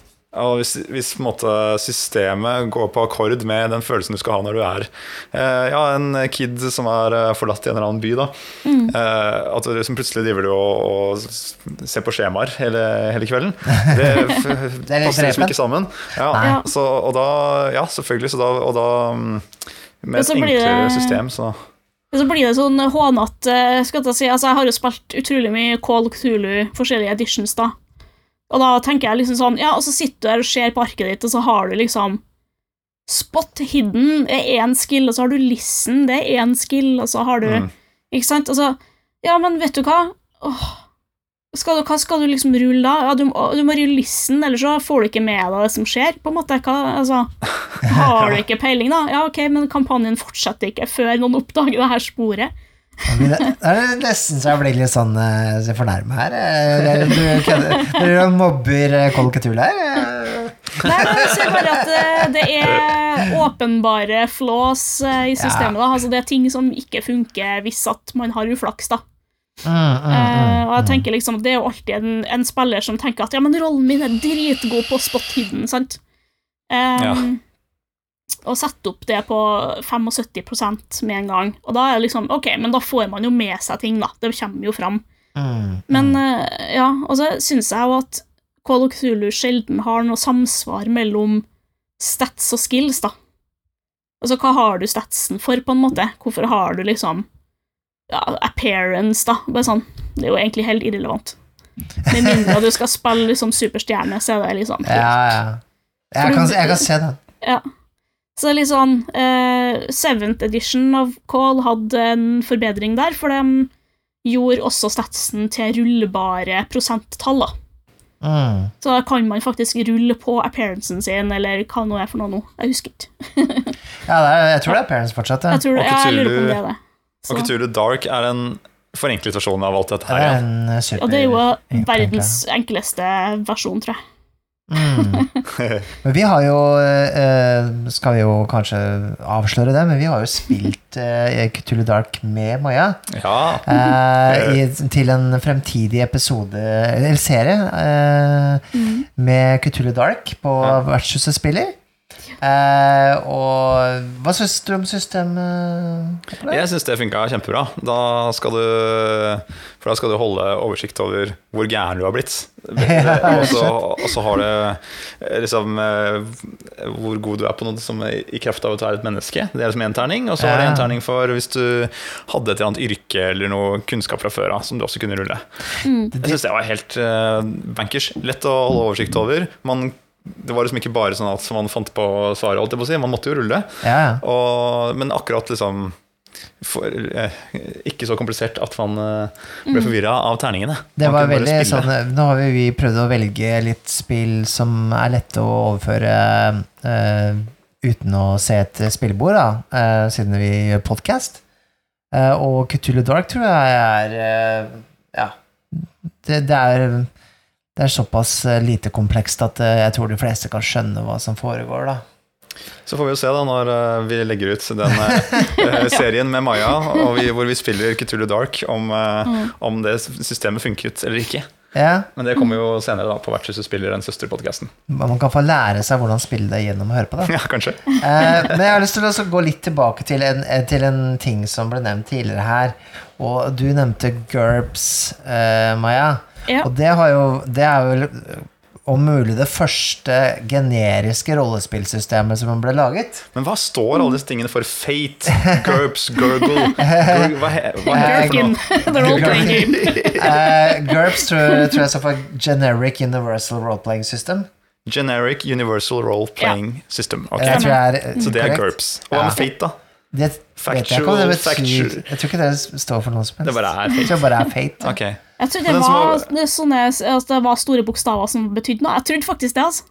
Og hvis, hvis på en måte systemet går på akkord med den følelsen du skal ha når du er eh, ja, en kid som er eh, forlatt i en eller annen by, da. mm. Eh, at du liksom plutselig driver du og, og ser på skjemaer hele, hele kvelden. Det, f- Det er passer liksom ikke sammen. Ja, så, og da, ja, selvfølgelig. Så da, og da mm, Med et så enklere det- system, så så blir det sånn hånete jeg si. Altså, jeg har jo spilt utrolig mye Call of Cthulhu, forskjellige editions, da. Og da tenker jeg liksom sånn Ja, og så sitter du der og ser på arket ditt, og så har du liksom Spot hidden er én skill, og så har du listen, det er én skill, og så har du mm. Ikke sant? Altså Ja, men vet du hva? Åh, skal du, hva skal du liksom rulle da? Ja, du, du må rulle listen, ellers så får du ikke med deg det som skjer. på en måte. Hva, altså, har du ikke peiling, da? Ja, ok, men kampanjen fortsetter ikke før noen oppdager det her sporet. Det er nesten så jeg blir litt sånn så fornærma her. Eh, er- Dere mobber uh, Col her. eh. Nei, men jeg ser bare at det, er åpenbare eh, i systemet. da. Altså, det er ting som ikke funker hvis at man har uflaks. da. Mm, mm, mm, Eh, og jeg mm. tenker liksom, Det er jo alltid en, en spiller som tenker at ja, men rollen min er dritgod på spot hidden. sant? Um, Ja. Og sette opp det på 75% med en gang. Og da er det liksom Ok, men da får man jo med seg ting, da. Det kommer jo fram. Mm. Men eh, ja, og så syns jeg jo at Call of Cthulhu sjelden har noe samsvar mellom stats og skills, da. Altså, hva har du statsen for, på en måte? Hvorfor har du liksom ja, appearance, da? Bare sånn. Det er jo egentlig helt irrelevant. Med mindre du skal spille liksom superstjerne, så er det liksom Ja, ja. Jeg kan, jeg kan se den. ja. Så det litt sånn eh, Seventh edition av Call hadde en forbedring der, for de gjorde også statsen til rullbare prosenttall. da. Mm. Så da kan man faktisk rulle på appearancen sin, eller hva nå er for noe nå. Jeg husker ikke. Ja, det er, jeg tror det er appearance fortsatt. Ja. Jeg, tror det, ja, jeg lurer på om det er det. Så. Og Cthulhu Dark er en forenklet versjon av alt dette Det her. er en eh, super Og det er jo verdens enkleste versjon, tror jeg. Mm. Men vi har jo eh, Skal vi jo kanskje avsløre det, men vi har jo spilt eh, Cthulhu Dark med Maja. Ja, Eh, i, til en fremtidig episode, eller serie, eh, med Cthulhu Dark på Ja. Vertshuset spiller. Eh, og hva syns du om systemet? jeg syns det funka kjempebra. Da skal du For da skal du holde oversikt over hvor gæren du har blitt. Og så, og så har det eh, liksom eh, hvor god du er på noe som er i kraft av å være et menneske. Det er liksom én terning. Og så har du en terning for hvis du hadde et eller annet yrke eller noe kunnskap fra før av som du også kunne rulle. Jeg syns det var helt uh, bankers. Lett å holde oversikt over. Man, det var liksom ikke bare sånn at man fant på svaret, holdt jeg på å si. Man måtte jo rulle. Ja. Og, men akkurat liksom for, eh, Ikke så komplisert at man eh, ble forvirra av terningene. Det var veldig sånn Nå har vi, prøvd å velge litt spill som er lette å overføre eh, uten å se et spillebord, da, eh, siden vi gjør podkast. og Cthulhu Dark tror jeg er Ja. Det, det er det er såpass eh, lite komplekst at eh, jeg tror de fleste kan skjønne hva som foregår, da. Så får vi jo se da når eh, vi legger ut den serien med Maja, og vi, hvor vi spiller Cthulhu Dark, om, eh, om det systemet funket eller ikke. Ja, Men det kommer jo senere da på Vertshuset spiller den søsterpodkasten. Man kan få lære seg hvordan spille det gjennom å høre på det. Ja, kanskje. Eh, men jeg har lyst til å gå litt tilbake til en, til en ting som ble nevnt tidligere her. Og du nevnte GURPS, eh, Maja. Ja. Og det, har jo, det er vel eh, om mulig det første generiske rollespillsystemet som ble laget. Men hva står alle disse tingene for? Fate, GURPS, Gurgle Gur- Hva, hva heter det for noe? the role-playing game. Eh, GURPS tror, tror jeg står for Generic Universal Role-Playing System. Generic Universal Role Playing System. Okay. Jeg tror jeg er Så det er. GURPS. Og hva Ja. med Fate, da? Det vet jeg ikke om det betyr Factual, Jeg tror ikke det står for noe som helst. Det bare er Jeg tror bare er fate. Jeg trodde det var, var- sånne, altså, det var store bokstaver som betydde noe. Jeg trodde faktisk det, altså.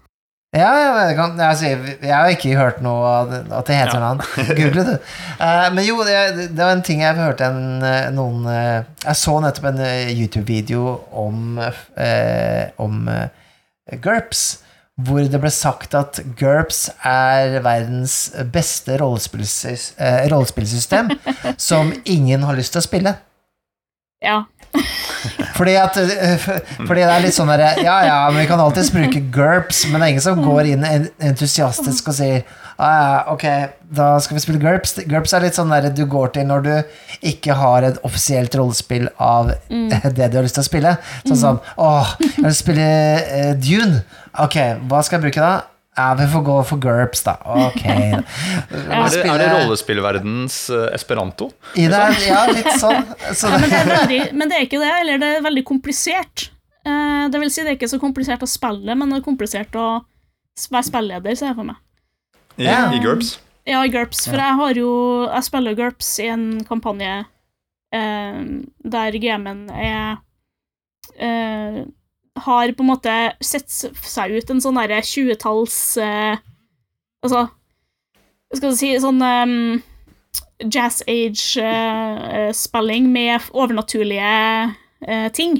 Ja, ja, jeg, kan, altså, jeg, jeg har ikke hørt noe at det heter Ja. noe annet. Google det. Eh, men jo, det, det var en ting jeg hørte en, eh, noen eh, Jeg så nettopp en YouTube-video om, eh, om GURPS. Hvor det ble sagt at GURPS er verdens beste rollespillsys- rollespillsystem som ingen har lyst til å spille. Ja. Fordi at eh, Fordi det er litt sånn derre Ja, ja, men vi kan alltids bruke GURPS, men det er ingen som går inn entusiastisk og sier ah, ja, ok, da skal vi spille GURPS. GURPS er litt sånn der du går til når du ikke har et offisielt rollespill av det du har lyst til å spille. Sånn som åh, jeg vil spille eh, Dune. Ok, hva skal jeg bruke da? Ja, vi får gå for GURPS, da. Ok. Er det, er det rollespillverdens eh, esperanto? I det er, ja, litt sånn. Så Ja, men, det er veldig, men det er ikke det, eller det er veldig komplisert. Eh, det vil si, det er ikke så komplisert å spille, men det er komplisert å være spilleder, ser jeg for meg. I, Ja. i GURPS? Ja, i GURPS, for jeg har jo Jeg spiller GURPS i en kampanje eh, der gamen er eh, Har på en måte sett seg ut en sånn derre 20-talls eh, Altså Hva skal jeg si Sånn um, Jazz Age-spilling med overnaturlige uh, ting.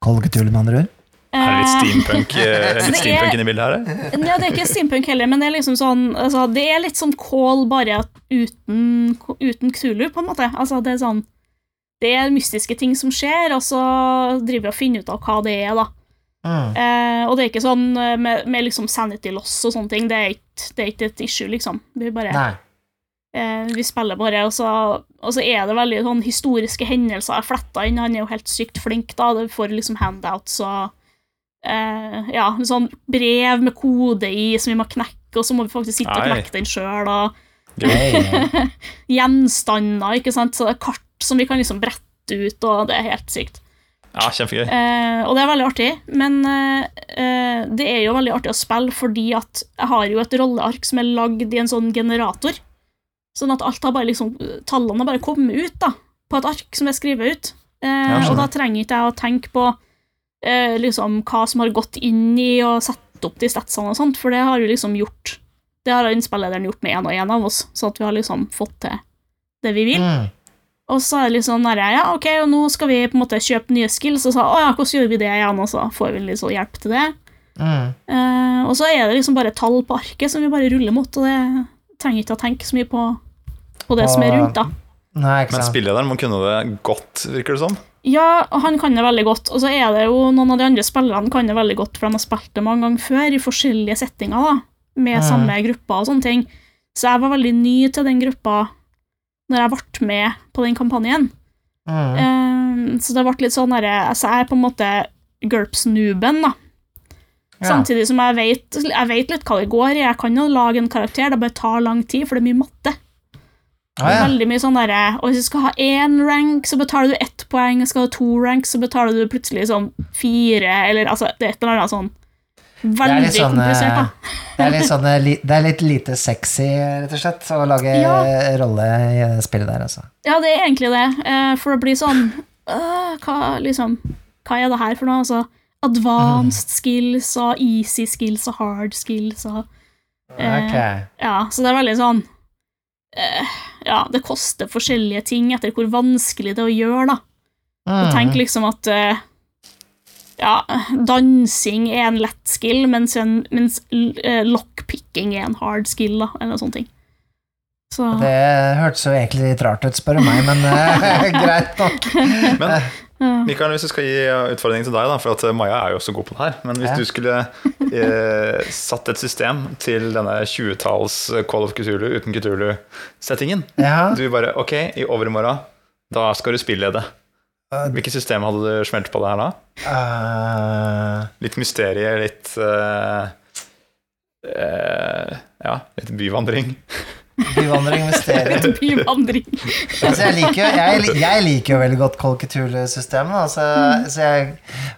Kolgetull, med andre ord. Er det litt Eh, steampunk, eh, litt steampunk inni bildet her? Nei, det er ikke steampunk heller, men det er liksom sånn altså, Det er litt sånn Call, bare uten, uten Ktulu, på en måte. Altså, det er sånn Det er mystiske ting som skjer, og så driver vi og finner ut av hva det er, da. Mm. Eh, og det er ikke sånn eh, med, med liksom sanity loss og sånne ting. Det er ikke det er ikke et issue, liksom. Vi bare eh, Vi spiller bare, og så, og så er det veldig sånn historiske hendelser jeg fletta inn. Han er jo helt sykt flink, da. Du får liksom handouts og eh, Ja, sånn brev med kode i som vi må knekke, og så må vi faktisk sitte og knekke den sjøl, og gjenstander, ikke sant, så det er kart som vi kan liksom brette ut, og det er helt sykt. Ja, kjempegøy. Eh, og det er veldig artig, men eh, eh, det er jo veldig artig å spille fordi at jeg har jo et rolleark som er lagd i en sånn generator. Sånn at alt har bare liksom Tallene har bare kommet ut da på et ark som er skrevet ut. Eh, og da trenger ikke jeg å tenke på eh, liksom hva som har gått inn i og sette opp de statsene og sånt, for det har jo liksom gjort Det har innspillederen gjort med én og én av oss, så at vi har liksom fått til det vi vil. Mm. Og så er det litt sånn der, ja, ok, og nå skal vi på en måte kjøpe nye skills, og så, å ja, hvordan gjør vi det igjen, og så får vi litt sånn hjelp til det. Mm. Uh, og så er det liksom bare tall på arket som vi bare ruller mot, og det trenger ikke å tenke så mye på, på det som er rundt, da. Nei, ikke Men spillederen må kunne det godt, virker det som. Ja, og han kan det veldig godt, og så er det jo noen av de andre spillerne kan det veldig godt, for de har spilt det mange ganger før, i forskjellige settinger, da, med Mm. samme grupper og sånne ting. Så jeg var veldig ny til den gruppa når jeg ble med på den kampanjen. Mm. Eh, så det ble litt sånn derre altså Jeg er på en måte GURPS-nooben, da. Ja. Samtidig som jeg vet, jeg vet litt hva det går i. Jeg kan jo lage en karakter, det bare tar lang tid, for det er mye matte. Ah, ja. Veldig mye sånn der, Og hvis du skal ha én rank, så betaler du ett poeng. Skal du ha to rank, så betaler du plutselig sånn fire, eller altså Det er et eller annet sånn Veldig sånn, komplisert, da. eh, Det er litt, sånn, eh, det er litt lite sexy, rett og slett, å lage Ja. rolle i spillet der, altså. Ja, det er egentlig det. eh, For det blir sånn øh, hva, liksom, hva er det her for noe? Altså, advanced skills og easy skills og hard skills og eh, Ok. Ja, så det er veldig sånn eh, Ja, det koster forskjellige ting etter hvor vanskelig det er å gjøre, da. Mm. Og tenk liksom at eh, Ja, dansing er en lett skill, mens, en, mens eh, lockpicking er en hard skill, da, eller sånt. ting. Så Det hørtes jo egentlig litt rart ut, spør du meg, men eh, greit nok. Men. Mikael, hvis jeg skal gi utfordring til deg, da, for at eh, Maja er jo også god på det her Men hvis Ja. du skulle eh, satt et system til denne 20-talls Call of Cthulhu uten Cthulhu-settingen Ja. Du bare Ok, i overmorgen, da skal du spillede. Hvilket system hadde du smelt på det her da? Uh, Litt mysterie, litt uh, uh, Ja, litt byvandring. byvandring, mysterier. byvandring. Altså, jeg, liker, jo- jeg, jeg liker jo veldig godt Kolketul-systemet, altså, så jeg,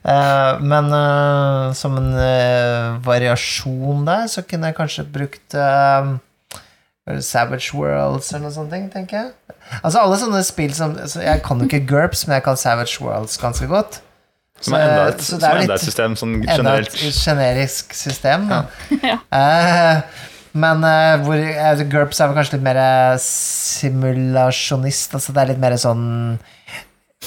eh, men eh, som en eh, variasjon der, så kunne jeg kanskje brukt eh, Savage Worlds eller noe sånt, tenker jeg. Altså alle sånne spill som altså, Jeg kan jo ikke GURPS, men jeg kan Savage Worlds ganske godt. Som er enda et, Så det er enda et system sånn generelt. Enda et generisk system. Ja. uh, men uh, hvor, uh, GURPS er vel kanskje litt mer simulasjonist. Altså det er litt mer sånn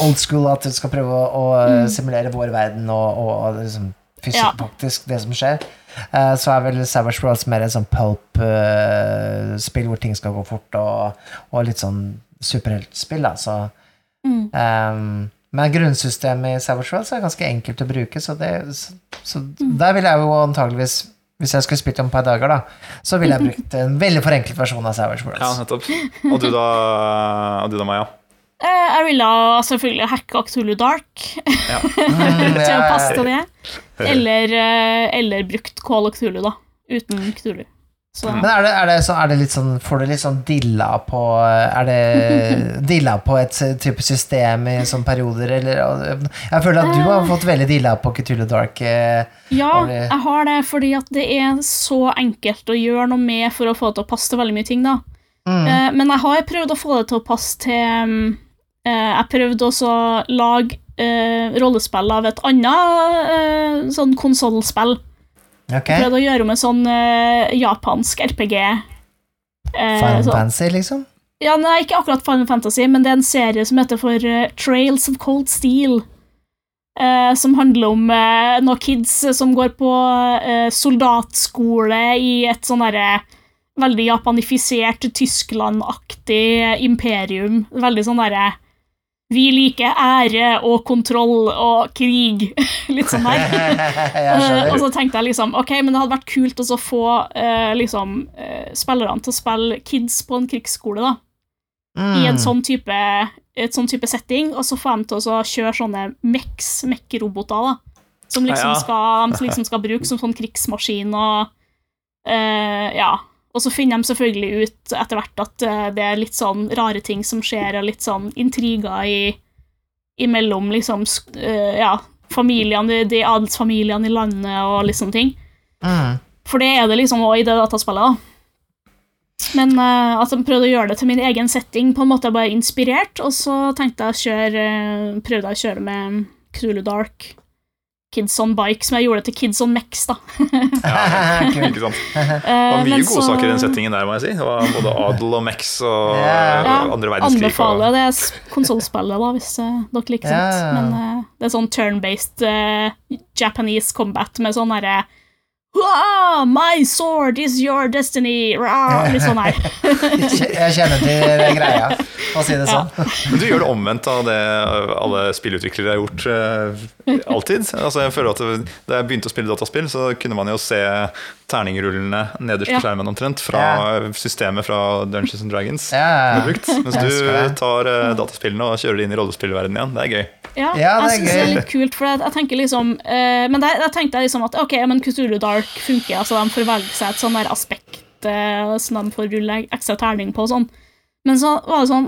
old school at du skal prøve å, å eh, simulere vår verden og, og, og liksom fysisk, Ja. faktisk det som skjer. Uh, så er vel Savage Worlds mer et sånn pulp-spill hvor ting skal gå fort, og, og litt sånn superheltspill, da. Så Mm. Um, men grunnsystemet i Savage Worlds er ganske enkelt å bruke, så, det, så, så der ville jeg jo antageligvis Hvis jeg skulle spilt om et par dager, da, så ville jeg brukt en veldig forenklet versjon av Savage Ja, Worlds. nettopp. Og du da, og du da Maja? Eh, Jeg ville selvfølgelig hacka Cthulhu Dark Ja. Til å passe til det. Eller, eh, eller brukt Call of Cthulhu, da. Uten. Så Men er det, er, det så, er det litt sånn Får du litt sånn dilla på Er det dilla på et type system i sånne perioder, eller Jeg føler at du har fått veldig dilla på Cthulhu Dark. eh, ja, jeg har det fordi at det er så enkelt å gjøre noe med for å få det til å passe til veldig mye ting, da. Mm. Eh, men jeg har prøvd å få det til å passe til mm, eh, Jeg prøvde også å lage eh, rollespill av et annet eh, sånn konsollspill. Okay. Jeg prøvde å gjøre om en sånn eh, japansk RPG. Eh, Final så- Fantasy, liksom? Ja, nei, ikke akkurat Final Fantasy, men det er en serie som heter for eh, Trails of Cold Steel. eh, som handler om uh, noen kids som går på eh, soldatskole i et sånn derre veldig japanifisert, Tyskland-aktig imperium. Veldig sånn derre Vi liker ære og kontroll og krig. Litt sånn her. Eh, og så tenkte jeg liksom Ok, men det hadde vært kult å få eh, liksom eh, spillerne til å spille kids på en krigsskole, da. I en Mm. sånn type, et sånn type setting, og så få dem til å kjøre sånne mex, mekk-roboter, da. Som liksom, Ja, ja. Skal, de liksom skal brukes som sånn krigsmaskin og eh, Ja. Og så finner de selvfølgelig ut etter hvert at eh, det er litt sånn rare ting som skjer, og litt sånn intriger i, imellom liksom eh, Ja, familiene, de adelsfamiliene i landet og litt sånne ting. Mm. For det er det liksom òg i det dataspillet. da. Men uh, at de prøvde å gjøre det til min egen setting, på en måte bare inspirert, og så tenkte jeg å kjøre prøvde jeg å kjøre med Cthulhu Dark, Kids on Bike, som jeg gjorde til Kids on Mex, da. ja, Ikke sant? Eh, Det var mye men gode så saker i den settingen der, må jeg si. Det var både adel og mex og Ja. andre verdenskrig. Anbefaler Og, det konsollspillet, da, hvis uh, dere liker sånt. Ja. Men uh, det er sånn turn-based uh, Japanese combat med sånn herre «Wah, My sword is your destiny! Rah, litt sånn her. Jeg kjenner til greia, for å si det sånn. men du gjør det omvendt av det alle spillutviklere har gjort uh, alltid. Altså, jeg føler at Da jeg begynte å spille dataspill, så kunne man jo se terningrullene nederst Ja. på skjermen omtrent fra systemet fra Dungeons and Dragons. Brukt. Mens du tar eh, dataspillene og kjører det inn i rollespillverdenen igjen. Det er gøy. Ja, Ja, det er jeg syns det er litt kult, for jeg, jeg tenker liksom uh, Men der, der tenkte jeg liksom at ok, men Kuzulu Dark funker, altså de får velge seg et sånn der aspekt uh, som de får rulle ekstra terning på og sånn. Men så var det sånn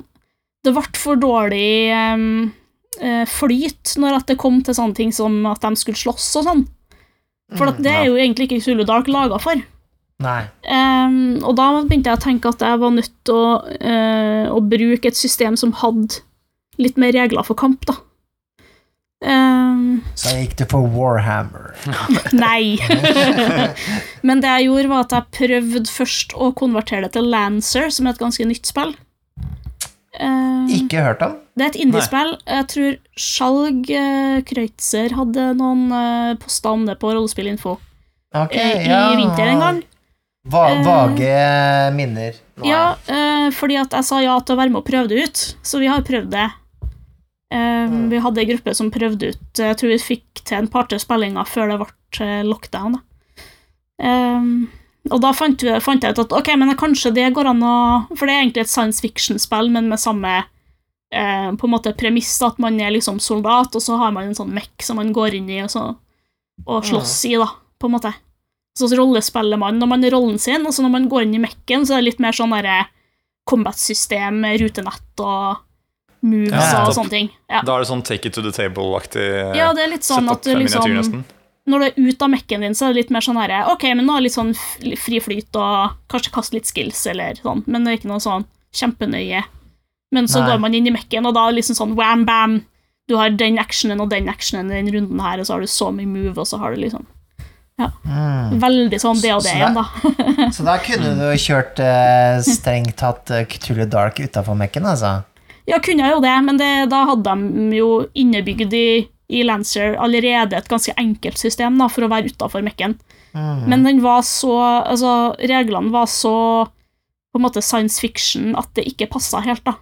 Det ble for dårlig um, eh, flyt når at det kom til sånne ting som at de skulle slåss og sånn. For at det er jo egentlig ikke Zulu Dark laga for. Em, og da begynte jeg å tenke at jeg var nødt til å, uh, å bruke et system som hadde litt mer regler for kamp, da. Um, Så gikk du for Warhammer. nei. Men det jeg gjorde, var at jeg prøvde først å konvertere det til Lancer, som er et ganske nytt spill. Em, Ikke hørt om? det er et indiespill. Jeg tror Skjalg uh, Kreutzer hadde noen uh, poster om det på Rollespillinfo okay, uh, i ja. vinter en gang. Va Eh, vage minner. nå. Ja, eh, fordi at jeg sa ja til å være med og prøve det ut, så vi har prøvd det. Mm. Vi hadde en gruppe som prøvde ut Jeg tror vi fikk til en par-tre spillinger før det ble eh, lockdown. Da. Og da fant, vi, fant jeg ut at ok, men kanskje det går an å For det er egentlig et science fiction-spill, men med samme eh, på en måte premiss, at man er liksom soldat, og så har man en sånn mekk som man går inn i og, så, og slåss i, da, på en måte. Så rollespiller man når man er rollen sin, og så når man går inn i mekken, så er det litt mer sånn derre combat-system, rutenett og moves Ja, og sånne ting. Ja. Da er det sånn take it to the table-aktig ja, det er litt sånn setup at du miniatyr, liksom nesten. Når du er ute av mekken din, så er det litt mer sånn herre Ok, men nå er det litt sånn fri flyt og kanskje kaste litt skills eller sånn, men det er ikke noe sånn kjempenøye. Men så Nei. går man inn i mekken, og da er det liksom sånn wham bam. Du har den actionen og den actionen i den runden her, og så har du så mye move, og så har du liksom Mm. Veldig sånn det og det igjen, da. Så da kunne du kjørt eh, strengt tatt eh, Cthulhu Dark utafor Mekken, altså? Ja, kunne jeg jo det, men det, da hadde de jo innebygd i, i Lancer allerede et ganske enkelt system da, for å være utafor mekken. Mm. Men den var så Altså, reglene var så på en måte science fiction at det ikke passa helt, da.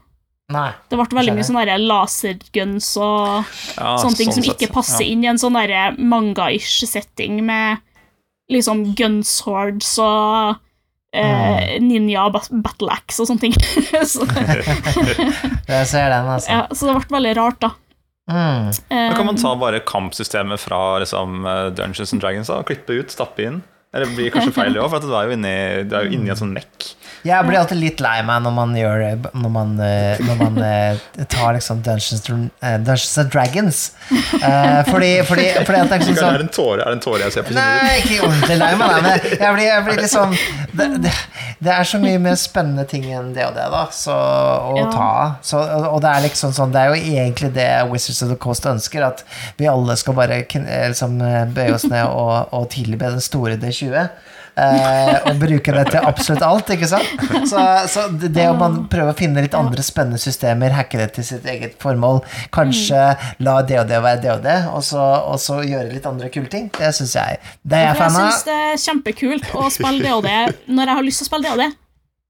Nei. Det ble veldig mye sånne laserguns og Ja, sånne ting som sett. ikke passer Ja. inn i en sånn manga-ish setting med liksom guns hordes og eh, ninja battle axe og sånne ting. så, Jeg ser den, altså. ja, så det ble veldig rart, da. Mm. Men kan man ta bare kampsystemet fra liksom, eh, Dungeons and Dragons og klippe ut, stappe inn? Eller det blir kanskje feil det òg, for at du er jo inni, du er jo inni en sånn mekk. Jeg blir alltid litt lei meg når man gjør det Når man, eh, når man eh, tar liksom Dungeons, eh, Dungeons and Dragons. Eh, fordi, fordi, fordi at det er liksom Er sånn det en tåre, er det en tåre jeg ser på kinnet Nei, ikke ordentlig lei meg, men jeg blir, jeg blir liksom det, det, det er så mye mer spennende ting enn det og det, da, så, å Ja. ta av. Så, og det er liksom sånn Det er jo egentlig det Wizards of the Coast ønsker, at vi alle skal bare liksom, bøye oss ned og, og tilbe den store D20. Eh, og bruke det til absolutt alt, ikke sant? Så, så det om man prøve å finne litt andre spennende systemer, hacke det til sitt eget formål, kanskje la det og det være det og det, og så, og så gjøre litt andre kule ting, det syns jeg Det er jeg For jeg syns det er kjempekult å spille det og det når jeg har lyst til å spille det og det.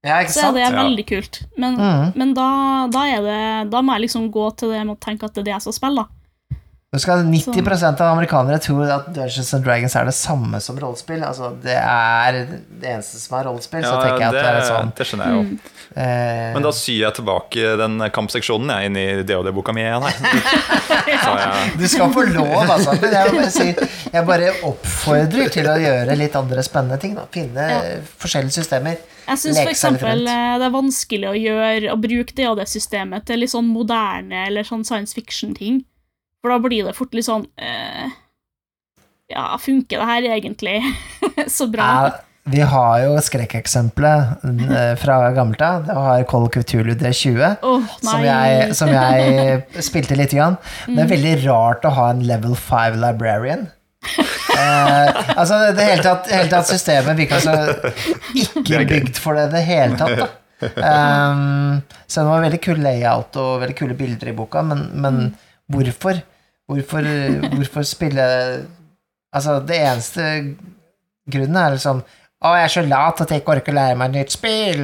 Ja, ikke så er det veldig kult. Men, mm. men da, da er det Da må jeg liksom gå til det med å tenke at det er det jeg skal spille, da. Du skal 90% av amerikanere tror at Dungeons and Dragons er det samme som rollespill. Altså, det er det eneste som er rollespill, så tenker jeg at det, det er sånn det skjønner jeg jo. eh, Men da syr jeg tilbake den kampseksjonen jeg, inn i DOD-boka mi igjen Du skal få lov, altså. Men jeg, bare si, jeg bare oppfordrer til å gjøre litt andre spennende ting. Da. Finne Ja. forskjellige systemer. Jeg syns f.eks. det er vanskelig å gjøre å bruke DOD-systemet til litt sånn moderne eller sånn science fiction-ting. For da blir det fort litt sånn eh, Ja, funker det her egentlig så bra? Ja, vi har jo skrekkeksempelet eh, fra gammelt av. Det har Call of Cthulhu D20. oh, Som jeg, som jeg spilte litt. Grann. Det er veldig rart å ha en level 5 librarian. Eh, altså, det hele tatt, hele tatt systemet virka så ikke Det bygd for det i det hele tatt. Da. Um, så det var veldig kul layout og veldig kule bilder i boka, men, men hvorfor? Hvorfor, hvorfor spille Altså, det eneste grunnen er liksom Å, jeg er så lat at jeg ikke orker å lære meg et nytt spill.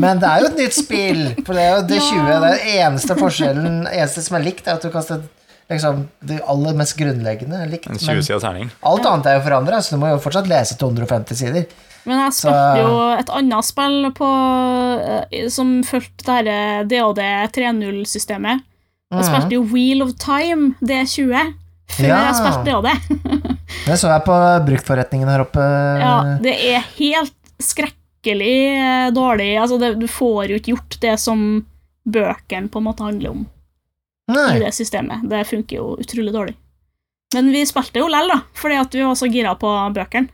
Men det er jo et nytt spill! For det er jo det 20. Det er eneste forskjellen, eneste som er likt, er at du kaster liksom, det aller mest grunnleggende er likt. en 20-sida terning. alt annet er jo forandra, så du må jo fortsatt lese 250 sider. Men jeg spilte jo et annet spill på, eh, som fulgte det her DAD 3.0-systemet. Jeg spilte jo Wheel of Time D20 før Ja. jeg spilte DAD. Det så jeg på bruktforretningen her oppe. Ja, det er helt skrekkelig eh, dårlig. Altså, det, du får jo ikke gjort det som bøkene på en måte handler om i det systemet. Det funker jo utrolig dårlig. Men vi spilte jo lell, da, fordi at vi var så gira på bøkene.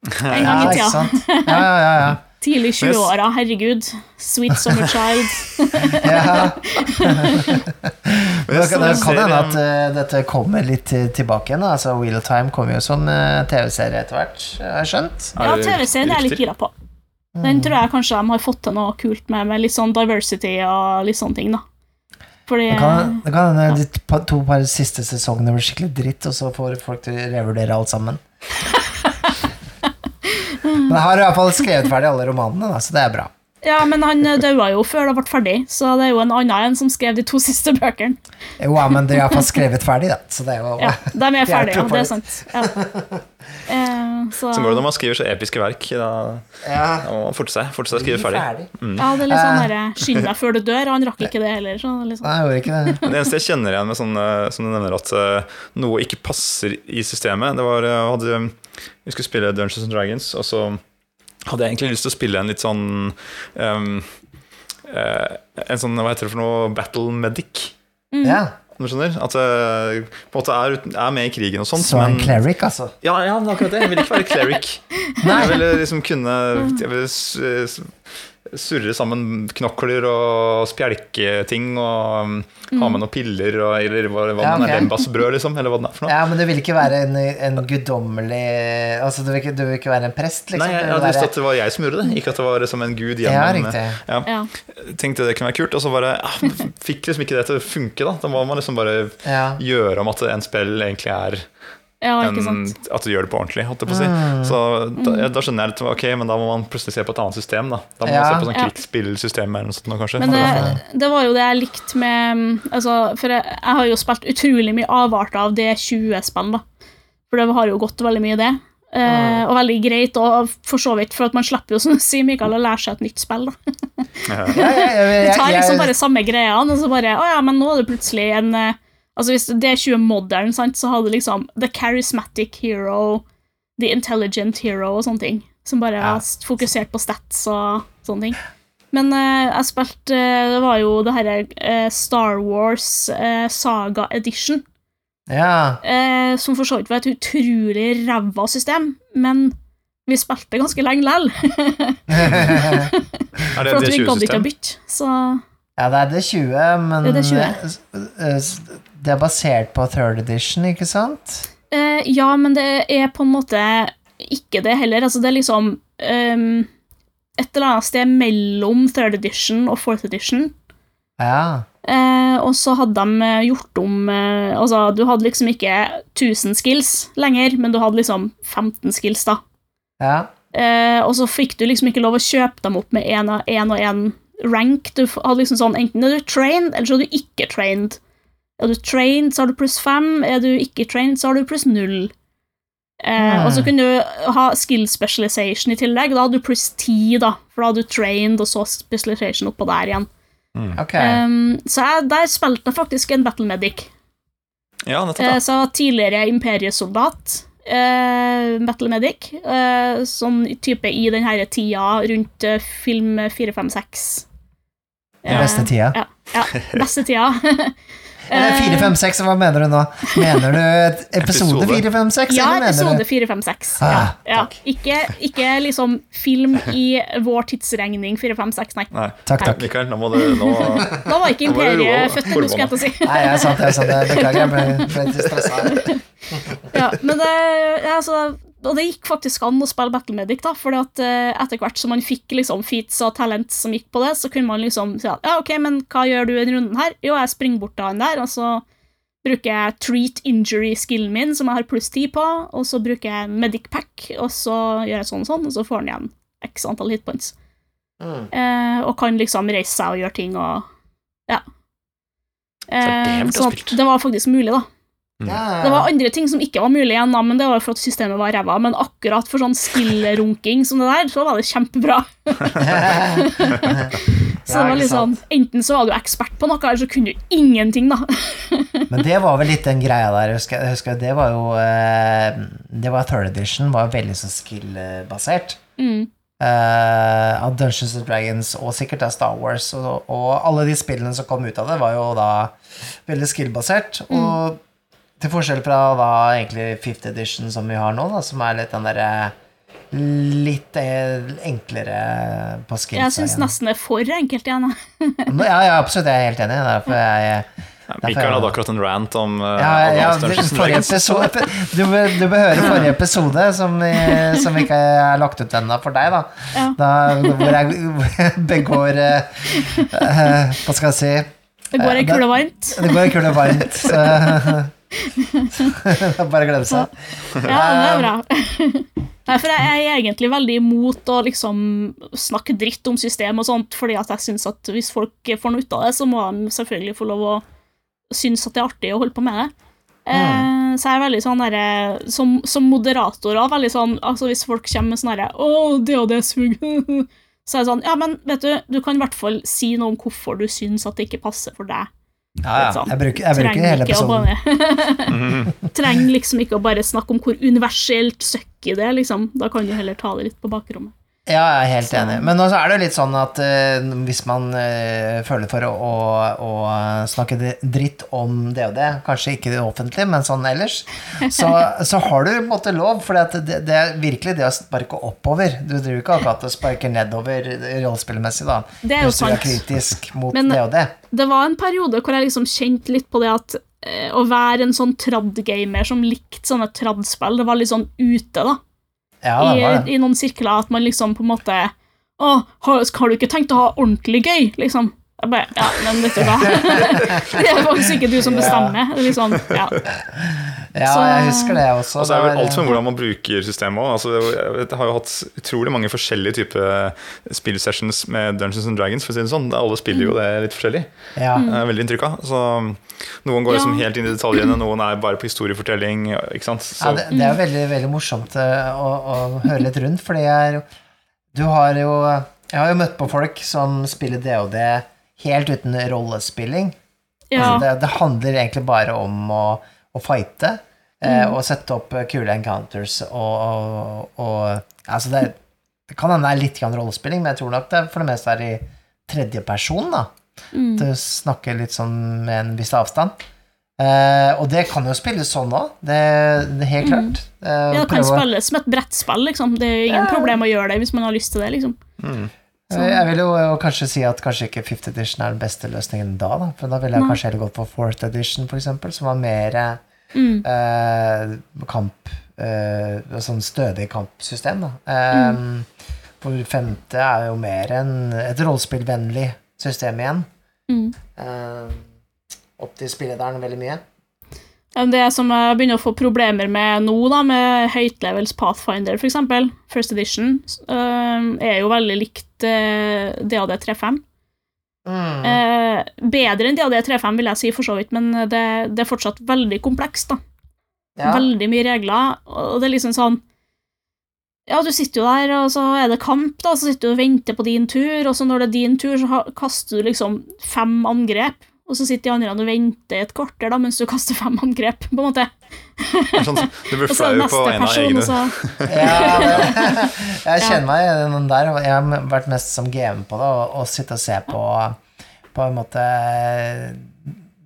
En gang i tida. Ja, ja, ja. ja. Tidlig 20-åra, herregud. Sweet summer child. ja. Det kan, det kan hende at uh, dette kommer litt tilbake igjen. Altså, Wheel of Time kommer jo som uh, TV-serie etter hvert, har jeg skjønt. Ja, Er TV-serien er jeg litt gira på. Den tror jeg kanskje de har fått til noe kult med, med litt sånn diversity og litt sånne ting, da. Fordi Det kan, det kan hende de to par siste sesongene blir skikkelig dritt, og så får folk til å revurdere alt sammen. Men jeg har i hvert fall skrevet ferdig alle romanene, da, så det er bra. Ja, men han eh, daua jo før det ble ferdig, så det er jo en annen en som skrev de to siste bøkene. Jo, ja, men de har iallfall skrevet ferdig, da. Så det er jo Ja, De er ferdige, ja. Det er sant. Ja. Eh, så Så går det når man skriver så episke verk. Da, ja, da må man forte seg, forte seg å skrive ferdig. ja, det er litt sånn Eh. derre Skynd deg før du dør, og han rakk ikke det heller. Så liksom. Nei, jeg gjorde ikke det. Det eneste jeg kjenner igjen med sånn, eh, som du nevner at eh, noe ikke passer i systemet Det var, eh, hadde, Vi skulle spille Dungeons and Dragons, og så hadde jeg egentlig lyst til å spille en litt sånn um, uh, En sånn, hva heter det for noe, battle medic. Ja. Du skjønner? At jeg på en måte er, ut- er med i krigen og sånt. Så en cleric, altså. Ja, ja, akkurat det. Jeg vil ikke være cleric. Nei. Jeg ville liksom kunne jeg ville surre sammen knokler og spjelke ting og um, ha med noen piller og, eller hva, hva Ja, det ok. er, lembasbrød, liksom, eller hva det er for noe. Ja, men det vil ikke være en, en guddommelig Altså, du vil, ikke, du vil ikke være en prest, liksom? Nei, jeg, hadde lyst til at det var jeg som gjorde det, ikke at det var som en gud Ja, gjennom. Ja. Ja. Tenkte det kunne være kult, og så bare ja, fikk liksom ikke det til å funke. Da Da må man liksom bare Ja. gjøre om at en spill egentlig er ja, en, ikke sant. At du gjør det på ordentlig, holdt jeg på å si. Mm. Så da, ja, da skjønner jeg litt Ok, men da må man plutselig se på et annet system, da. Da må Ja. man se på sånn krigsspillsystem eller noe sånt, kanskje. Men det, det var jo det jeg likte med altså, For jeg, jeg har jo spilt utrolig mye avarter av D20-spill, da. For det har jo gått veldig mye, det. Eh, og veldig greit, og for så vidt, for at man slipper jo, som du sier, Mikael, å lære seg et nytt spill. da. Ja, Det tar liksom bare samme greiene, og så bare Å ja, men nå er det plutselig en eh, Altså Hvis det er 20 modern, sant, så hadde liksom The Charismatic Hero, The Intelligent Hero og sånne ting. Som bare Ja. har fokusert på stats og sånne ting. Men uh, jeg spilte uh, Det var jo det herre uh, Star Wars Saga Edition. ja. eh, som for så vidt var et utrolig ræva system, men vi spilte ganske lenge lell. For at vi gadd ikke å D20-system? bytte. Så ja, det er det 20, men Det er D20. Det er basert på third edition, ikke sant? Uh, ja, men det er på en måte ikke det heller. Altså, det er liksom um, et eller annet sted mellom third edition og fourth edition. Ja. Eh, og så hadde de eh, gjort om eh, Altså, du hadde liksom ikke 1000 skills lenger, men du hadde liksom 15 skills, da. ja. Eh, og så fikk du liksom ikke lov å kjøpe dem opp med én og én rank. Du hadde liksom sånn, Enten er du trained, eller så er du ikke trained. Er du trained, så har du pluss fem. Er du ikke trained, så har du pluss null. Eh. Og så kunne du ha skill specialization i tillegg. Da hadde du pluss ti, da, for da hadde du trained, og så specialization oppå der igjen. Ok. Um, så jeg, der spilte jeg faktisk en battle medic. Ja, nettopp. Eh, så tidligere imperiesoldat, Uh, battle medic, Uh, sånn type i den her tida rundt uh, film 456. Den beste tida. Ja, ja, beste tida. Eller 456, hva mener du nå? Mener du episode fire, fem, seks? ja, episode du 456. Ah, ja, ja. takk. Ikke, ikke liksom film i vår tidsregning 456, nei. Nei. Takk, takk. Mikael, nå må du nå, Da var ikke imperiet født ennå, skulle jeg til å si. Nei, jeg er sant, jeg er sant. Beklager, jeg ble, stressa. Ja, men det, ja, altså, og det gikk faktisk an å spille Battle Medic, da, fordi at uh, etter hvert som man fikk liksom feats og talent som gikk på det, så kunne man liksom si at ja, ok, men hva gjør du i denne runden her? Jo, jeg springer bort til han der, og så bruker jeg treat injury-skillen min, som jeg har pluss 10 på, og så bruker jeg medic pack, og så gjør jeg sånn og sånn, og så får han igjen x antall hitpoints. Mm. Uh, og kan liksom reise seg og gjøre ting og ja. Uh, Eh, så ha det var faktisk mulig, da. Ja, Det var andre ting som ikke var mulig igjen, da, men det var for at systemet var ræva. Men akkurat for sånn skill-runking som det der, så var det kjempebra. Så det var litt sånn. Enten så var du ekspert på noe, eller så kunne du ingenting, da. Men det var vel litt den greia der. Jeg husker, jeg husker det var jo eh, Det var third edition, var veldig så skill-basert. Mm. Uh, av Dungeons and Dragons og sikkert av Star Wars. Og, og alle de spillene som kom ut av det, var jo da veldig skill-basert. Og til forskjell fra da egentlig fifth edition som vi har nå, da, som er litt den derre Litt eh, enklere på skill. Jeg syns nesten det er for enkelt igjen. Ja, ja, absolutt. Jeg er helt enig. Derfor jeg Mikael hadde akkurat en rant om uh, Ja, ja, episode Du bør, du bør høre forrige episode, som, vi- som ikke er lagt ut ennå for deg, da. Ja. da hvor jeg begår uh, eh, Hva skal jeg si Det går ei Eh, kule varmt. Det går ei og varmt, så Bare glem seg. Ja, det er bra. Nei, for jeg er egentlig veldig imot å liksom snakke dritt om system og sånt, fordi at jeg syns at hvis folk får noe ut av det, så må de selvfølgelig få lov å synes at det er artig å holde på med det. Mm. så jeg er veldig sånn derre Som, som moderator òg, veldig sånn Altså hvis folk kommer med sånn herre 'Å, det og det suger', så er det sånn Ja, men vet du, du kan i hvert fall si noe om hvorfor du syns at det ikke passer for deg. Ja, ja. Jeg bruker, jeg bruker hele episoden. Trenger liksom ikke å bare snakke om hvor universelt søkker det, liksom. Da kan du heller ta det litt på bakrommet. Ja, jeg er helt enig. Men også er det jo litt sånn at uh, hvis man uh, føler for å, å, å snakke dritt om det og det, kanskje ikke det offentlige, men sånn ellers, så, så har du på en måte lov, for det, det er virkelig det å sparke oppover. Du driver ikke akkurat og sparker nedover rollespillmessig, da. Det er jo hvis du er kritisk mot Men- det og det. Det var en periode hvor jeg liksom kjente litt på det at uh, å være en sånn trad-gamer som likte sånne trad-spill, det var litt sånn ute, da. Ja, I. I noen sirkler at man liksom på en måte Å, har, har du ikke tenkt å ha ordentlig gøy, liksom? Jeg bare, ja, men vet du hva? det er faktisk ikke du som bestemmer. Det er sånn, ja. Ja, så- jeg husker det også. Og så er det vel alt med hvordan man bruker systemet òg. Altså, jeg har jo hatt utrolig mange forskjellige typer spillsessions med Dungeons and Dragons. For å si det sånn. Alle spiller jo det litt forskjellig. ja. Det er veldig inntrykk av. Så noen går liksom Ja. helt inn i detaljene, noen er bare på historiefortelling. Ikke sant? Så, Ja, det, det er veldig, veldig morsomt eh, å, å høre litt rundt, fordi jeg er Du har jo Jeg har jo møtt på folk som spiller DOD helt uten rollespilling. ja. Altså det, det handler egentlig bare om å, å fighte mm. og sette opp eh, kule encounters og, og, og Altså, det, det kan hende det er litt grann rollespilling, men jeg tror nok det for det meste er i tredje person, da. Mm. å snakker litt sånn med en viss avstand. Eh, og det kan jo spilles sånn òg, det, det er helt klart. Eh, Mm. Ja, det kan spilles som et brettspill, liksom. Det er ingen Ja. problem å gjøre det hvis man har lyst til det, liksom. mm. Eh, Jeg vil jo jo kanskje si at kanskje ikke fifth edition er den beste løsningen da, da. For da ville jeg kanskje heller gått for fourth edition, for eksempel, som var mer Mm. eh, kamp eh, Sånn stødig kampsystem, da. Eh, Mm. For femte er jo mer enn et rollespillvennlig system igjen. Mm. Eh, opp til spillederen veldig mye. Det som jeg begynner å få problemer med nå, da, med høytlevels Pathfinder, eksempel, First Edition, eh, er jo veldig likt eh, DAD35. Mm. Eh, bedre enn DAD35, vil jeg si, for så vidt, men det, det er fortsatt veldig komplekst, da. ja. Veldig mye regler, og det er liksom sånn Ja, du sitter jo der, og så er det kamp, da, så sitter du og venter på din tur, og så når det er din tur, så kaster du liksom fem angrep, og så sitter de andre og venter et kvarter, da, mens du kaster fem angrep, på en måte. Sånn, du blir flau på en av egne så Ja, jeg kjenner meg i den der. Jeg har vært mest som GM på det, og, og sitte og se på på en måte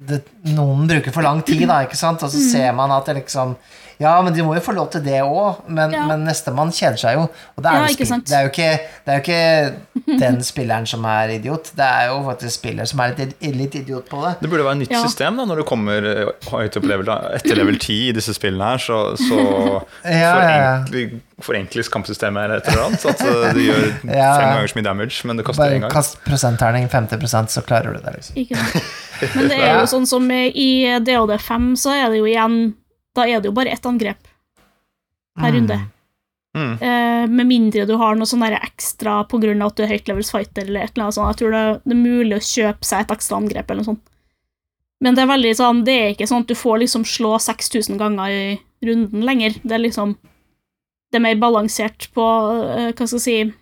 det, Noen bruker for lang tid, da, ikke sant? og så ser man at det liksom Ja, men de må jo få lov til det òg, men, Ja. men nestemann kjeder seg jo. Og det er, Ja, sant? det, er jo ikke, det er jo ikke den spilleren som er idiot, det er jo faktisk spiller som er litt, litt idiot på det. Det burde være et nytt Ja. system da, når du kommer eh, høyt opp level, etter level 10 i disse spillene her, så, så forenkli- forenkles kampsystemet eller et eller annet. At eh, du gjør Ja. fem ganger så mye damage, men det koster Bare én gang. kast prosentterning 50% så klarer du det, liksom. Ikke sant. Men det er jo sånn som i DOD5, så er det jo igjen Da er det jo bare ett angrep per Mm. runde. Mm. Eh, med mindre du har noe sånn ekstra av at du er høytlevels fighter eller et eller annet sånt. Jeg tror det, det er mulig å kjøpe seg et ekstra angrep eller noe sånt. Men det er veldig sånn, det er ikke sånn at du får liksom slå 6000 ganger i runden lenger. Det er liksom Det er mer balansert på, eh, hva skal jeg si,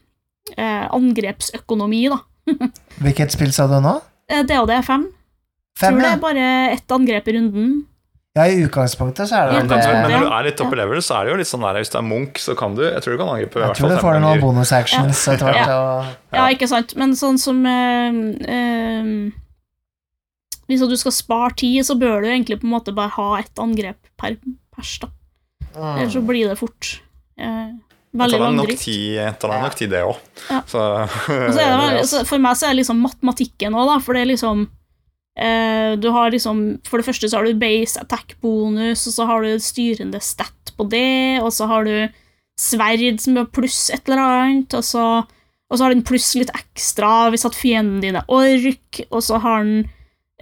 eh, angrepsøkonomi, da. Hvilket spill sa du nå? Eh, Det og det er fem. Fem, tror det er bare ett angrep i runden. Ja, i utgangspunktet så er det Ja, Men, men når du er litt top level, så er det jo litt sånn der Hvis du er Munch, så kan du Jeg tror du kan angripe i Jeg tror du får noen bonus bonusactions etter hvert. Ja, Ja. ikke sant, men sånn som eh, eh, Hvis du skal spare tid, så bør du egentlig på en måte bare ha ett angrep per pers, da. Ellers så mm. blir det fort eh, veldig langdrygt. det tar nok tid, det òg. Ja. Så så er det for meg så er det liksom matematikken òg, da, for det er liksom Du har liksom For det første så har du base attack-bonus, og så har du styrende stat på det, og så har du sverd som gjør pluss et eller annet, og så, og så har den pluss litt ekstra hvis at fienden din er ork, og så har den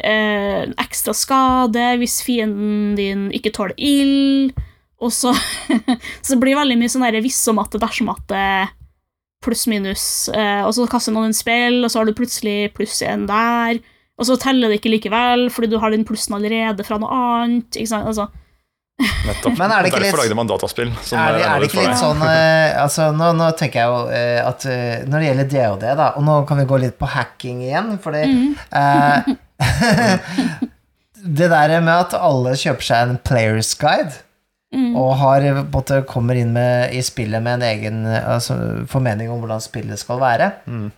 eh, ekstra skade hvis fienden din ikke tåler ild, og så Så det blir veldig mye sånn derre hvis og matte, dersom matte, pluss-minus, eh, og så kaster noen en spill, og så har du plutselig pluss igjen der, og så teller det ikke likevel, fordi du har den plussen allerede fra noe annet, ikke sant, altså. Nettopp. Men er det ikke Derfor litt- lagde man dataspill. som Er det, er det ikke litt sånn uh, altså, nå, nå tenker jeg jo uh, at uh, når det gjelder DOD, da, og nå kan vi gå litt på hacking igjen, fordi eh, Det der med at alle kjøper seg en players guide, Mm. og har, måte, kommer inn med, i spillet med en egen altså, formening om hvordan spillet skal være, Mm.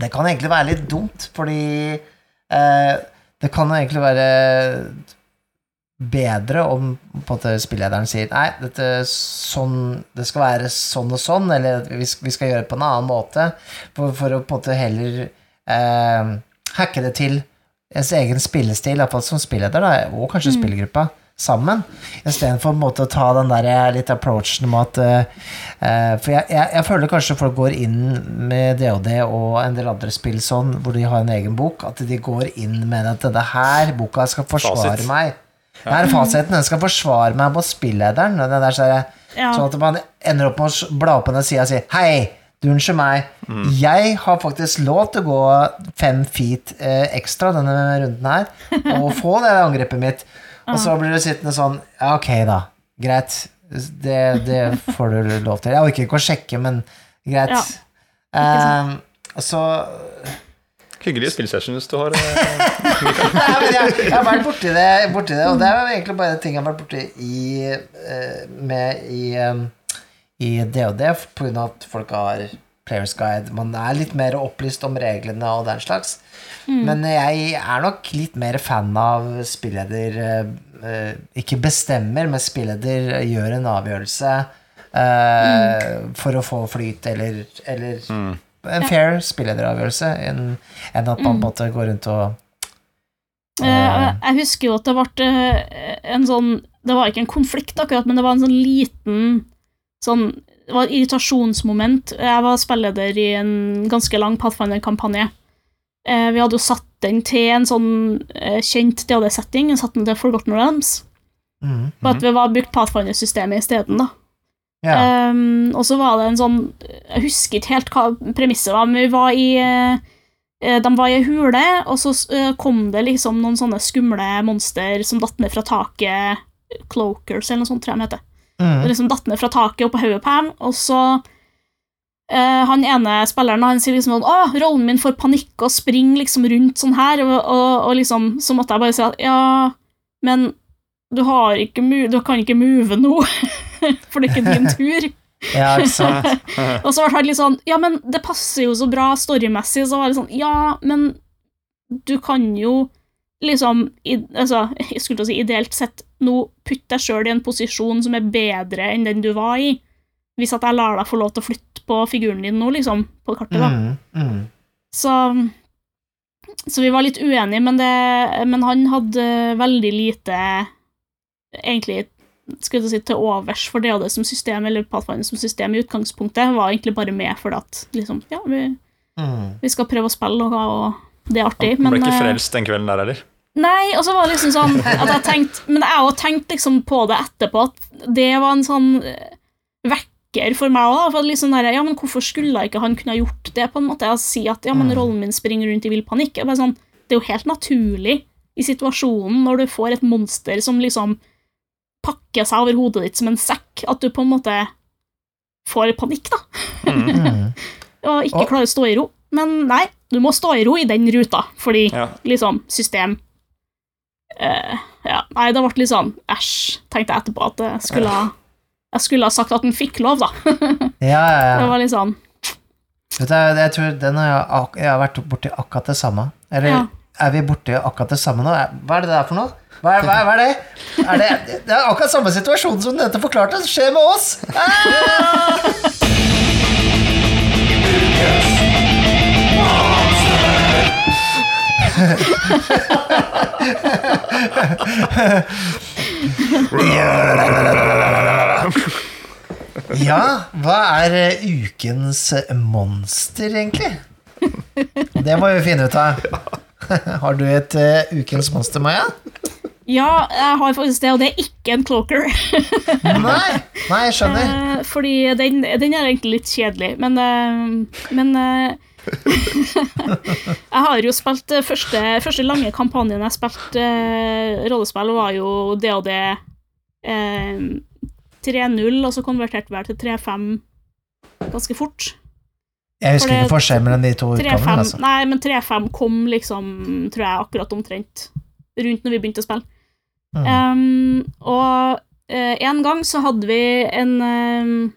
det kan egentlig være litt dumt, fordi det kan jo egentlig være bedre om på spillederen sier nei, dette, sånn, det skal være sånn og sånn, eller vi vi skal gjøre det på en annen måte, for, for å på en måte heller eh, hacke det til ens egen spillestil, iallfall som spilleder, da, og kanskje spillergruppa, sammen, istedenfor å ta den der eh, litt approachen med at eh, eh, For jeg, jeg, jeg føler kanskje folk går inn med DOD og en del andre spill sånn, hvor de har en egen bok, at de går inn med at denne her boka skal forsvare Fasit. meg. Ja. Her fasiten, den skal forsvare meg mot spillederen. og der, så Ja. Sånn at man ender opp med å bla opp på den sida og si Hei, du unnskyld meg, jeg har faktisk lov til å gå fem feet eh, ekstra denne runden her, og få det angrepet mitt. Og så blir du sittende sånn Ja, ok, da. Greit. Det, det får du lov til. Jeg orker ikke å sjekke, men greit. Ja, Um, så Hyggelige spillsessions du har. eh, Nei, men jeg, jeg har vært borti det, borti det, og det er egentlig bare ting jeg har vært borti i, eh, med i, um, i DOD, av at folk har Players Guide. Man er litt mer opplyst om reglene og den slags. Men jeg er nok litt mer fan av spilleder eh, eh, Ikke bestemmer, men spilleder gjør en avgjørelse eh, for å få flyt, eller, eller en fair spillederavgjørelse, enn en at man måtte gå rundt og Eh, jeg husker jo at det ble eh, en sånn Det var ikke en konflikt, akkurat, men det var en sånn liten sånn Det var et irritasjonsmoment. Jeg var spilleder i en ganske lang Pathfinder-kampanje. Eh, vi hadde jo satt den til en sånn eh, kjent DAD-setting, satt den til Forgotten Realms. Mm. På at vi var brukt Pathfinder-systemet isteden, da. Yeah. Um, og så var det en sånn Jeg husker ikke helt hva premisset var, men vi var i eh, De var i ei hule, og så kom det liksom noen sånne skumle monster som datt ned fra taket. Cloakers, eller noe sånt, tror jeg de heter. Mm. liksom datt ned fra taket og på hodet på dem, og så eh, Han ene spilleren han sier liksom sånn Å, rollen min får panikk og springer liksom rundt sånn her, og, og, og liksom Så måtte jeg bare si at ja, men du har ikke Du kan ikke move nå, for det er ikke din tur. Ja, ikke sant. Og så ble han litt sånn Ja, men det passer jo så bra storymessig, så var det sånn Ja, men du kan jo liksom i, Altså, jeg skulle til å si ideelt sett nå putte deg sjøl i en posisjon som er bedre enn den du var i, hvis at jeg lar deg få lov til å flytte på figuren din nå, liksom, på kartet, da. Mm. Mm. Så Så vi var litt uenige, men, det, men han hadde veldig lite egentlig skulle jeg si, til overs for det og det som system, eller Pathfinder som system i utgangspunktet, var egentlig bare med for at liksom, ja, vi, Mm. vi skal prøve å spille noe, og det er artig. Han ble Men, ikke eh, frelst den kvelden der heller. Nei, og så var det liksom sånn at jeg tenkte Men jeg har tenkte tenkt liksom på det etterpå, at det var en sånn eh, vekker for meg òg. Liksom der, ja, men hvorfor skulle ikke han kunne ha gjort det, på en måte? Å si at ja, men Mm. rollen min springer rundt i vill panikk. Jeg bare sånn, det er jo helt naturlig i situasjonen når du får et monster som liksom pakker seg over hodet ditt som en sekk, at du på en måte får panikk, da. Mm. Og ikke klarer å stå i ro. Men nei, du må stå i ro i den ruta, fordi Ja. liksom system uh, Ja, nei, det ble litt sånn æsj, tenkte jeg etterpå, at det skulle ha jeg skulle ha sagt at den fikk lov, da. Ja, ja, ja. Det var litt sånn Vet du, jeg, jeg tror den har jeg, jeg har vært borti akkurat det samme. Eller Ja. er vi borti akkurat det samme nå? Hva er det der for noe? Hva er, hva er, hva er det? Er det? Det er akkurat samme situasjon som dette forklarte, skjer med oss! Ah! Ja, hva er eh, ukens eh, monster, egentlig? Det må vi finne ut av. Har du et uh, ukens monster, Maja? Ja, jeg har faktisk det, og det er ikke en cloaker. Nei, nei, jeg skjønner. Fordi den, den er egentlig litt kjedelig, men, men Jeg har jo spilt eh, første, første lange kampanjen jeg spilte uh, rollespill, var jo DOD uh, 3.0, og så konverterte vi til 3.5 ganske fort. Jeg husker for ikke forskjellen mellom de to 3.5 utgavene. Altså. Nei, men 3.5 kom liksom, tror jeg, akkurat omtrent rundt når vi begynte å spille. Mm. Um, og uh, en gang så hadde vi en uh,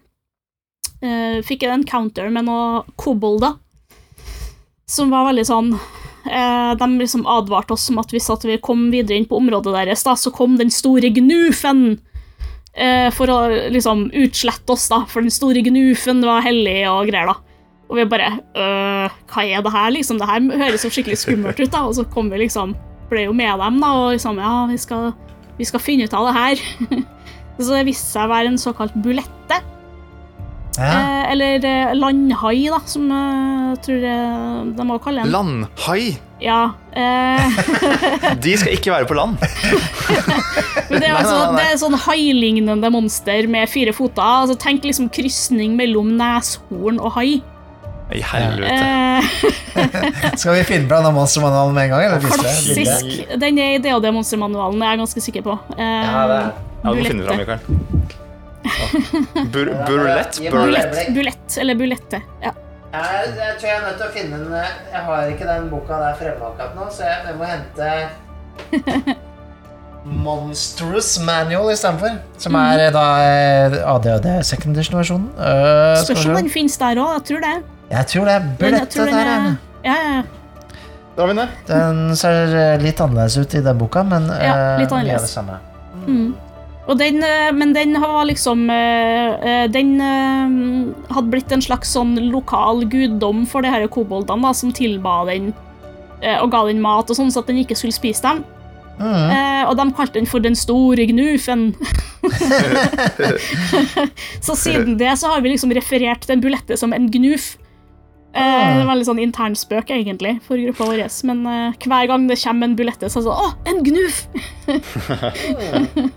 Fikk en encounter med noen kobolder som var veldig sånn eh, De liksom advarte oss om at hvis at vi kom videre inn på området deres, da, så kom den store gnufen eh, for å liksom utslette oss, da, for den store gnufen var hellig og greier, da. Og vi bare øh, Hva er det her, liksom? Det her høres jo skikkelig skummelt ut, da. Og så kom vi liksom Ble jo med dem, da, og liksom Ja, vi skal, vi skal finne ut av det her. så det viste seg å være en såkalt bulette. Ja. Eh, eller eh, landhai, da, som eh, jeg tror eh, de må kalle den. Landhai! Ja. Eh, De skal ikke være på land. men det er, altså, nei, nei. det er sånn hailignende monster med fire foter. Altså, tenk liksom krysning mellom neshorn og hai. I helvete. Eh, Skal vi finne fram monstermanualen med en gang? Eller det? Klassisk. Den er i DOD Monstermanualen, det er jeg ganske sikker på. Eh, Ja, det er. Ja, du må finne fram, Mikael. Bur burlett? Burlett? Bulett, eller bulette. Ja. Jeg, jeg tror jeg er nødt til å finne en eh, Jeg har ikke den boka der fremme akkurat nå, så jeg, jeg må hente Monstrous Manual istedenfor. Som er eh, da eh, ADHD second edition-versjonen. Uh, Spørs om den finnes der òg, jeg tror det. Jeg tror det er der. er-. Ja, ja, ja. Da den. Ser litt annerledes ut i den boka, men Ja, eh, litt annerledes. annerledes. det samme. Mm. Og den, eh, men den var liksom eh, eh, Den hadde blitt en slags sånn lokal guddom for de her koboldene, da, som tilba den eh, og ga den mat og sånn, så at den ikke skulle spise dem. Mm. Eh, og de kalte den for Den store gnufen. så siden det så har vi liksom referert den en bulette som en gnuf. Eh, det var en veldig sånn internspøk, egentlig, for gruppa vår. Men eh, hver gang det kommer en bulette, så er det sånn Å, en gnuf!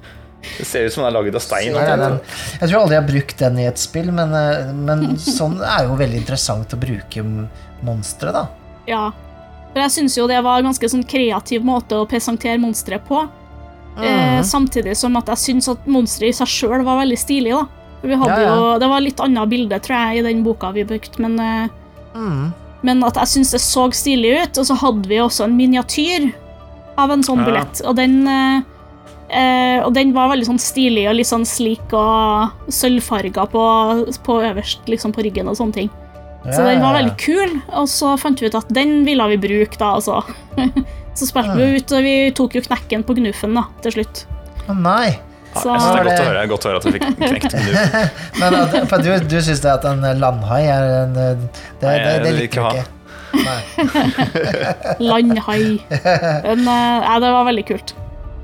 Det ser ut som den er laget av stein. Nei, altså. jeg tror aldri jeg har brukt den i et spill, men, eh, men sånn er jo veldig interessant å bruke monstre, da. Ja. For jeg syns jo det var en ganske sånn kreativ måte å presentere monstre på. Eh, Mhm. samtidig som at jeg syns at monsteret i seg sjøl var veldig stilig, da. For vi hadde Ja, ja. jo Det var litt annet bilde, tror jeg, i den boka vi brukte, men eh, Mm. Men at jeg syns det så stilig ut, og så hadde vi også en miniatyr av en sånn Ja. billett, og den eh, eh, Og den var veldig sånn stilig og litt sånn slik og sølvfarga på, på øverst, liksom på ryggen og sånne ting. Så den var veldig kul, og så fant vi ut at den ville vi bruke, da, altså. så spilte vi ut, og vi tok jo knekken på Gnufen, da, til slutt. Å nei. Ja, jeg synes det er godt å høre, godt å høre at du fikk knekt Gnufen. Men at- for du, du syns det at en landhai er en eh, Det, Nei, det, jeg det liker ikke du ikke. Landhai. Men, eh, ja, det var veldig kult.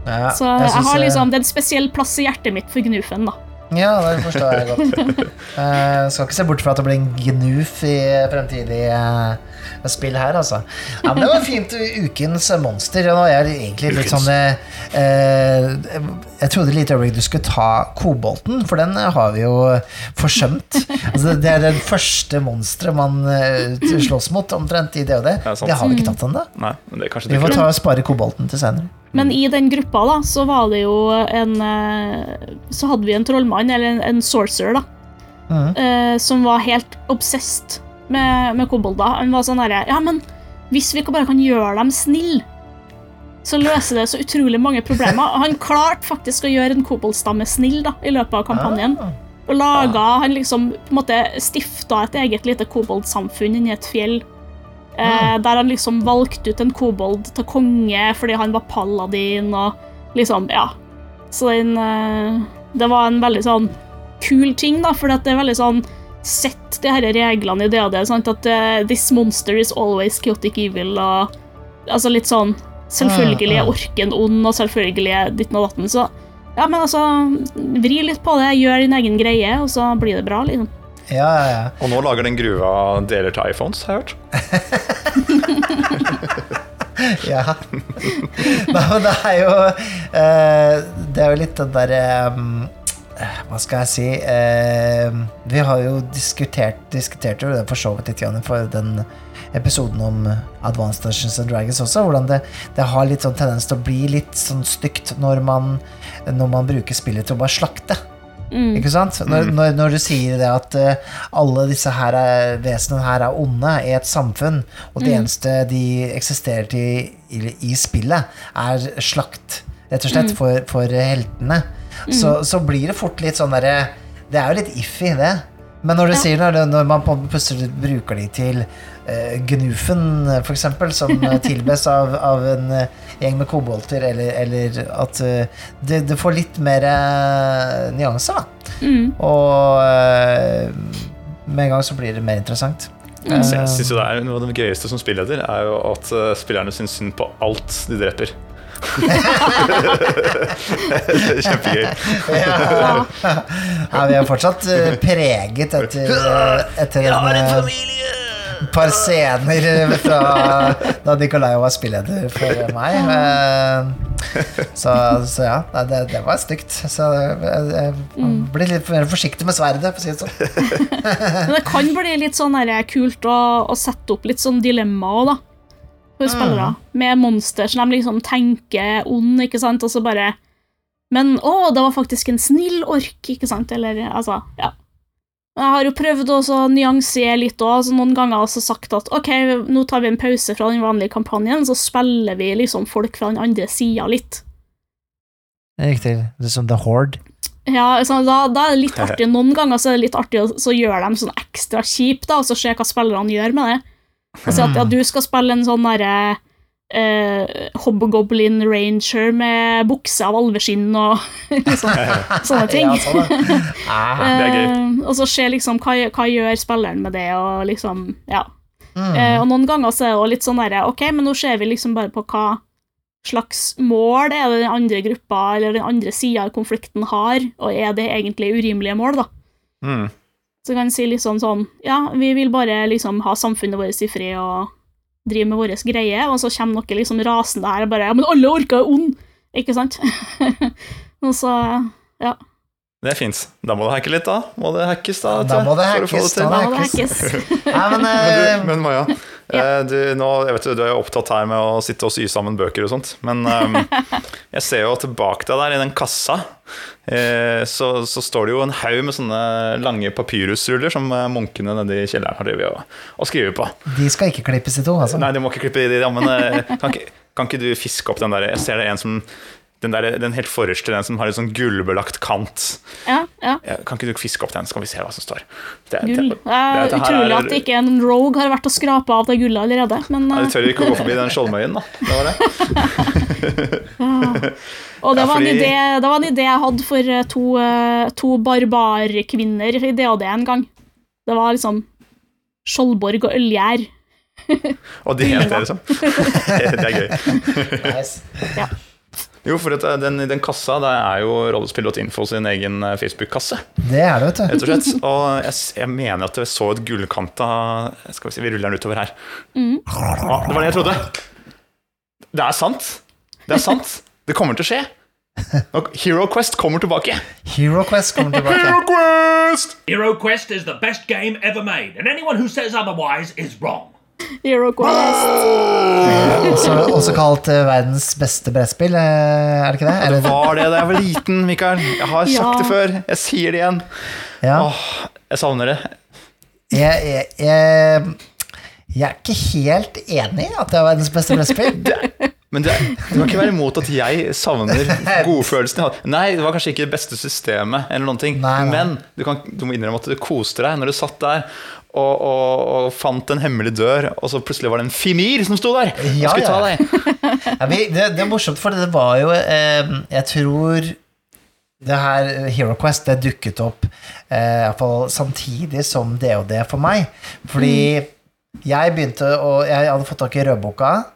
Ja, Så jeg, jeg har liksom, det er en spesiell plass i hjertet mitt for gnufen, da. Ja, det forstår jeg godt. uh, skal ikke se bort fra at det blir en gnuf i fremtidig uh, spill her, altså. Ja, men det var fint. Ukens monster. Nå er jeg egentlig litt sånn eh, eh, Jeg trodde litt øyeblikk du skulle ta kobolten, for den har vi jo forsømt. Altså, det er den første monsteret man slåss mot, omtrent, i DOD. Det, det. Det har vi ikke tatt ennå. Nei, men det er kanskje Vi får ta og spare kobolten til senere. Men i den gruppa da, så var det jo en eh, Så hadde vi en trollmann, eller en, en sorcerer, da, Uh -huh. som var helt obsessed med, med kobolder. Han var sånn herre Ja, men hvis vi bare kan gjøre dem snille, så løser det så utrolig mange problemer. Han klarte faktisk å gjøre en koboldstamme snill da, i løpet av kampanjen. Ah. Og laga Han liksom på en måte stifta et eget lite koboldsamfunn inni et fjell. Eh, der han liksom valgte ut en kobold til konge fordi han var paladin og liksom Ja. Så den eh, Det var en veldig sånn kul ting, da, for det er veldig sånn Sett de her reglene i DAD, sant, at uh, this monster is always chaotic evil og Altså litt sånn Selvfølgelig er Mm, mm. orken ond, og selvfølgelig er ditten og datten, så ja, men altså, vri litt på det, gjør din egen greie, og så blir det bra, liksom. Ja, ja, ja. Og nå lager den gruva deler til iPhones, har jeg hørt. Ja. Nei, men det er jo eh, Det er jo litt den derre Hva skal jeg si eh, Vi har jo diskutert Diskutert jo det for så vidt litt for den episoden om Advanced Dungeons and Dragons også, hvordan det, det har litt sånn tendens til å bli litt sånn stygt når man, når man bruker spillet til å bare slakte. Mm. Ikke sant? Når, når, når du sier det at uh, alle disse her er, vesenene her er onde i et samfunn, og det eneste de eksisterer til i, i spillet, er slakt, rett og slett, for, for heltene, så, så blir det fort litt sånn derre Det er jo litt iffy, det. Men når du Ja. sier når, det- når man plutselig bruker de til Gnufen, for eksempel, som eh, tilbes av, av en eh, gjeng med kobolter, eller, eller at eh, det, det får litt mer eh, nyanser, da. Mm. Og eh, med en gang så blir det mer interessant. Mm. Eh, jeg synes jo det er Noe av det gøyeste som spilleder er jo at eh, spillerne syns synd på alt de dreper. Kjempegøy. ja. ja, vi er fortsatt eh, preget etter, eh, etter en, eh, par scener fra da Nikolai var spilleder for meg. Eh, Så, så ja, det, det var stygt. Så jeg, jeg blir litt mer forsiktig med sverdet, for å si det sånn. Men det kan bli litt sånn her kult å, å sette opp litt sånn dilemma òg, da. For spillere. Med monster som de liksom tenker ond, ikke sant, og så bare Men å, det var faktisk en snill ork, ikke sant, eller altså, ja. Jeg har jo prøvd å nyansere litt òg, så noen ganger har jeg sagt at ok, nå tar vi en pause fra den vanlige kampanjen, så spiller vi liksom folk fra den andre sida litt. Riktig. Det er som The Horde. Ja, så da, da er det litt artig. Noen ganger så er det litt artig å så gjøre dem sånn ekstra kjipt, og så se hva spillerne gjør med det. Si at ja, du skal spille en sånn derre eh, Hobgoblin Ranger med bukse av alveskinn og liksom, sånne ting. Ja, sånn. Ah. Eh, og så se liksom hva, hva gjør spilleren med det, og liksom Ja. mm. Eh, og noen ganger så er det også litt sånn derre Ok, men nå ser vi liksom bare på hva slags mål er det den andre gruppa eller den andre sida av konflikten har, og er det egentlig urimelige mål, da? Mm. Så kan jeg si sånn sånn Ja, vi vil bare liksom ha samfunnet vårt i fred og drive med vår greie, og så kommer noen liksom rasende her og bare Ja, men alle orker er ond! Ikke sant? Og så Ja. Det er fint. Da må det hacke litt, da. Må det hackes, da. Da må det hackes, til. da. Da må det hackes. hackes. Nei, men, Men, eh, du, men Maja, eh, du, nå, jeg vet du, du er jo opptatt her med å sitte og sy sammen bøker og sånt, men um, jeg ser jo tilbake deg der i den kassa. Eh, så, så står det jo en haug med sånne lange papyrusruller som eh, munkene nede i kjelleren har drevet og, og skriver på. de skal ikke klippes i to, altså. Nei, de må ikke klippe i de, ja, men eh, kan kan ikke du fiske opp den der Jeg ser det er en som den, der, den helt forreste, den som har en sånn gullbelagt kant. Ja, ja. Ja, Kan ikke du fiske opp den, så kan vi se hva som står. Det, Gull. det, Det det utrolig er- at ikke en rogue har vært og skrapa av det gullet allerede, men eh, du tør ikke å gå forbi den Skjoldmøyen, da. Det var det. Og det, Ja, var en idé, det var en idé jeg hadde for eh, to, eh, to barbarkvinner i DAD en gang. Det var liksom Skjoldborg og Ølgjær. Og de het det, liksom. Det er gøy. Nice. Jo, for at den, den kassa det er jo rollespill.info sin egen eh, Facebook-kasse, Det er det, vet du. rett og slett. Og jeg, jeg mener at jeg så et gullkanta Skal vi si, vi ruller den utover her. Ja, det var det jeg trodde. Det er sant. Det er sant. Det kommer til å skje. Og Hero Quest kommer tilbake. Hero Quest kommer tilbake. Hero Quest! Hero Quest is the best game ever made, and anyone who says otherwise is wrong. Hero Quest. Også, også kalt eh, verdens beste brettspill, eh, er det ikke det? Det var det da jeg var liten, Mikael. Jeg har sagt Ja. det før. Jeg sier det igjen. ja. Åh, jeg savner det. jeg, jeg, jeg, jeg er ikke helt enig i at det er verdens beste brettspill. Men det, du kan ikke være imot at jeg savner godfølelsen jeg hadde. Nei, det var kanskje ikke det beste systemet, eller noen ting. Nei, nei. men du, kan, du må innrømme at du koste deg når du satt der og, og, og fant en hemmelig dør, og så plutselig var det en fimir som sto der og Ja, skulle ta ja. deg. Ja, vi, det, det er morsomt, for det var jo eh, Jeg tror det her Hero Quest det dukket opp eh, i hvert fall samtidig som DOD for meg. Fordi jeg begynte å Jeg hadde fått tak i rødboka.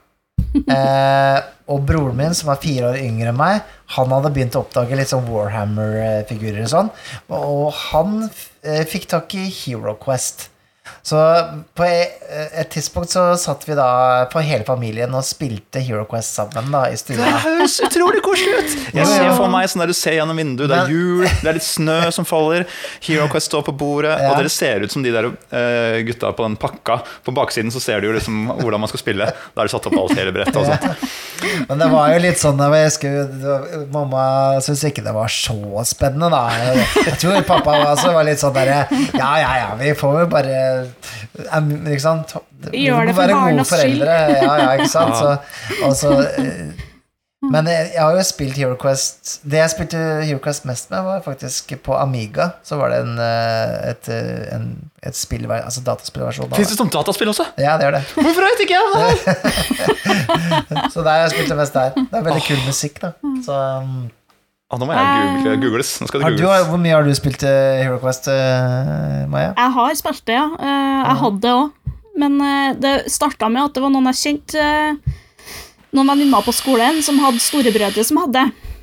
Eh, og broren min, som er fire år yngre enn meg, han hadde begynt å oppdage litt sånn Warhammer-figurer og sånn. Og han eh, fikk tak i Hero Quest. Så på e- et tidspunkt så satt vi da på hele familien og spilte Hero Quest sammen da i Det høres utrolig koselig ut! Jeg ser for meg sånn der du ser gjennom vinduet, det er jul, det er litt snø som faller, Hero Quest står på bordet, Ja. og dere ser ut som de der uh, gutta på den pakka. På baksiden så ser du jo liksom hvordan man skal spille. Da er det satt opp alt hele brettet og sånt. Men det var jo litt sånn jeg husker, Mamma syntes ikke det var så spennende, da. Jeg tror pappa også var litt sånn derre Ja, ja, ja, vi får jo bare Ikke sant? Vi Gjør det for barnas skyld. Ja, ja, ikke sant? Så, eh, men jeg, jeg har jo spilt Hero Quest Det jeg spilte Hero Quest mest med, var faktisk på Amiga. Så var det en, eh, et, eh, en, et spill, altså dataspillversjon. Fins det. som dataspill også? Ja, det gjør det. Hvorfor vet ikke jeg det? Så der jeg spilte mest der. Det er veldig kul musikk, da. Så, um, Ah, nå må jeg google, googles. Nå skal det har du, googles. hvor mye har du spilt uh, Hero Quest, uh, Maja? Jeg har spilt det, ja. Uh, Jeg hadde det òg. Men eh, det starta med at det var noen jeg kjente eh, Noen venninner på skolen som hadde storebrødre som hadde det.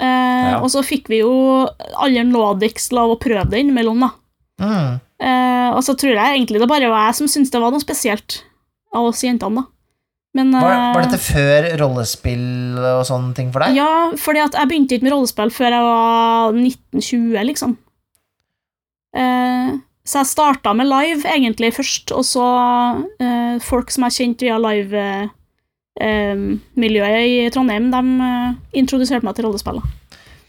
Eh, Ja. Og så fikk vi jo alle nådigst lov å prøve det innimellom, da. Mm. Eh, og så tror jeg egentlig det bare var jeg som syntes det var noe spesielt av oss jentene, da. Men Var, eh, var dette før rollespill og sånne ting for deg? Ja, fordi jeg begynte ikke med rollespill før jeg var 1920, liksom. Eh, så jeg starta med live, egentlig, først, og så eh, folk som jeg kjente via live-miljøet i Trondheim, de eh, introduserte meg til rollespill.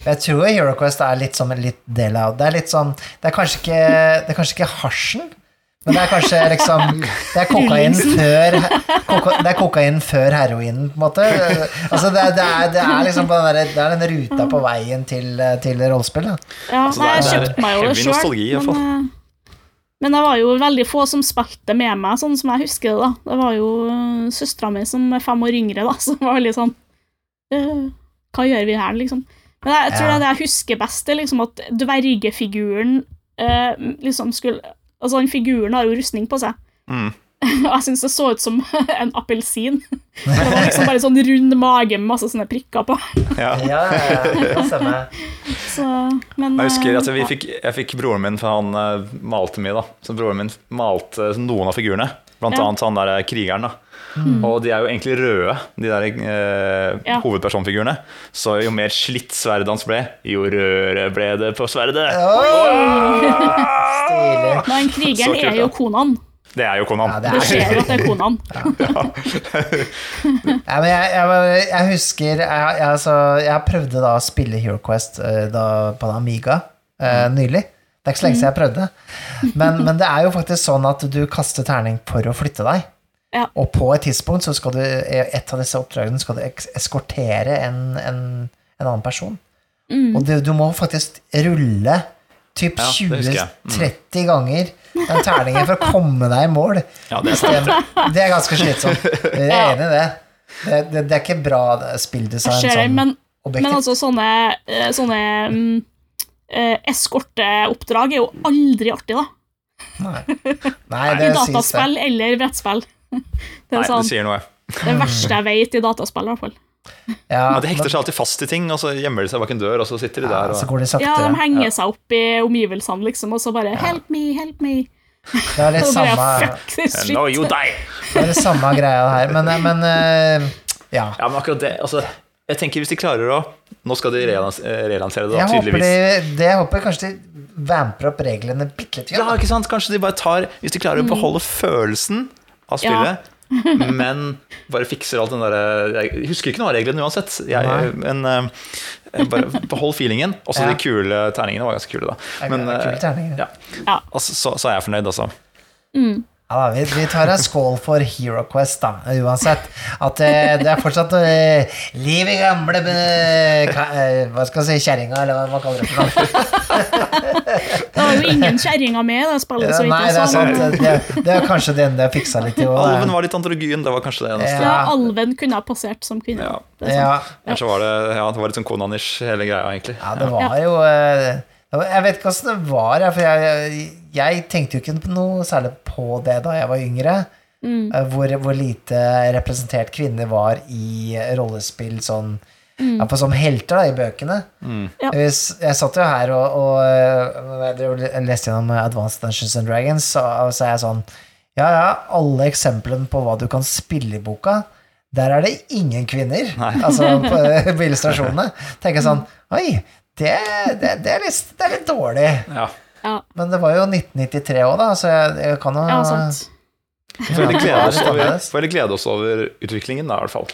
Jeg tror HeroQuest er litt som en litt del av Det er sånn Det er kanskje ikke, det er kanskje ikke hasjen, men det er kanskje liksom Det er kokain før koka, Det er kokain før heroinen, på en måte. Altså, det, er, det, er, det er liksom på den, der, det er den ruta på veien til, til rollespill. Da. Ja, Altså, det det jeg er- kjøpte meg jo det sjøl. Men, eh, men det var jo veldig få som spilte med meg, sånn som jeg husker det. da. Det var jo uh, søstera mi som er fem år yngre, da, som var veldig sånn «Øh, Hva gjør vi her, liksom? Men jeg, jeg tror Ja. det er det jeg husker best, er liksom at dvergefiguren eh, liksom skulle Altså, den figuren har jo rustning på seg. Mm. Og jeg syns det så ut som en appelsin. Det var liksom bare sånn rund mage med masse sånne prikker på. Ja. Ja, ja, ja. Så, men, Jeg husker eh, vi fikk, jeg fikk broren min, for han eh, malte mye, da. Så broren min malte noen av figurene. Blant Ja. annet han der krigeren. da Og de er jo egentlig røde, de der eh, Ja. hovedpersonfigurene. Så jo mer slitt sverdet hans ble, jo rødere ble det på sverdet. Stilig. Men krigeren kult, er jo konaen. Konan. Det er jo Konan. Ja, det Du er ser jo at det er Konan. Ja, men jeg, jeg, jeg husker jeg, jeg, altså, jeg prøvde da å spille Hero Quest eh, da, på en Amiga uh, nylig. Det er ikke så lenge siden jeg prøvde. Men, men det er jo faktisk sånn at du kaster terning for å flytte deg. Ja. Og på et tidspunkt så skal du i et av disse oppdragene skal du eskortere en, en, en annen person. Mm. Og du, du må faktisk rulle typ Ja, det husker jeg. Mm. 20-30 ganger den terningen for å komme deg i mål. Ja, det er. Det, det er ganske slitsomt. Jeg er enig i det. Det, det. det er ikke bra spilldesign ser sånn men, objektivt. men altså sånne, eh, sånne eh, eskorteoppdrag er jo aldri artig, da. Nei, Nei I det det. dataspill eller brettspill. Det er Nei, sånn, du sier noe. det verste jeg vet i dataspill, i hvert fall. Ja, Ja, de hekter seg alltid fast i ting, og så gjemmer de seg bak en dør, og så sitter de ja, der. så Og... går det Ja, de henger henger seg opp i omgivelsene, liksom, og så bare 'help me, help me'. Det er bare, samme. No, you die! det er det samme greia her. Men, men eh, ja. Ja, men akkurat det altså, Jeg tenker hvis de klarer å Nå skal de eh, relansere det, da, Jeg håper, de, det, jeg håper kanskje de vamper opp reglene bitte litt. Ja, ikke sant? Kanskje de bare tar Hvis de klarer å beholde følelsen av spillet, men bare fikser alt den derre Jeg husker ikke noe av reglene uansett, jeg, men uh, bare behold feelingen. Også Ja. de kule terningene var ganske kule, da. Men, kule eh, ja. Ja. altså, så, så er jeg fornøyd, altså. Ja, da, vi, vi tar en skål for Hero Quest, da, uansett. At eh, det er fortsatt eh, liv i gamle eh, eh, Hva skal jeg si, kjerringa, eller hva man kaller det. for noe. Var jo ingen kjerringer med i det spillet, så vidt Nei, det er sant. Det, det er kanskje den det fiksa litt i år. Alven var litt androgyn, det var kanskje det eneste. Ja, alven kunne ha passert som kvinne. Ja. Det. Ja, Kanskje var det, ja, det var litt sånn Conan-ish, hele greia, egentlig. ja, det var jo eh, Jeg vet ikke åssen det var, for jeg, jeg, jeg tenkte jo ikke noe særlig på det da jeg var yngre. Mm. Hvor, hvor lite representert kvinner var i rollespill sånn ja, på, som helter da, i bøkene. Ja. Jeg, satt jo her og, og eh, jeg og leste gjennom Advanced Dungeons and Dragons, og, og så er jeg sånn Ja, ja, alle eksemplene på hva du kan spille i boka, der er det ingen kvinner. Altså på, på illustrasjonene. Tenker jeg sånn Oi, det, det, det, er litt, det er litt dårlig. Ja. Ja, Men det var jo 1993 òg, da, så jeg, jeg kan jo ja, sant. Får heller glede, glede oss over utviklingen, da, i hvert fall.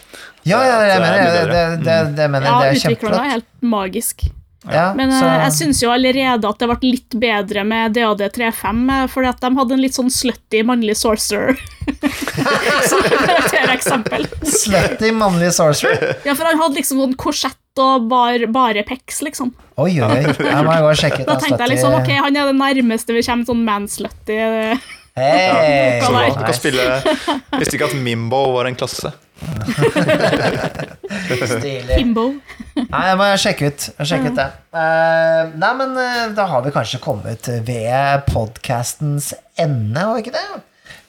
Ja, ja, jeg Det er mener det. Det, det, det mener jeg, Ja, det er kjempeflott. er helt magisk. Ja, Men så, eh, jeg syns jo allerede at det ble litt bedre med DAD35, eh, fordi at de hadde en litt sånn slutty mannlig sorcerer. Som karaktereksempel. Slutty mannlig sorcerer. Ja, for han hadde liksom sånn korsett og bar, bare pecs, liksom. Oi, oi, oi. Jeg må gå og sjekke ut Da tenkte jeg liksom, ok, han er det nærmeste vi kommer sånn manslutty. Eh, Hei! Så Nei. du kan spille Visste ikke at Mimbo var en klasse. Stilig. Himbo. Nei, jeg må sjekke ut, jeg sjekke ut det. Uh, nei, men eh, da har vi kanskje kommet ved podcastens ende, har vi ikke det?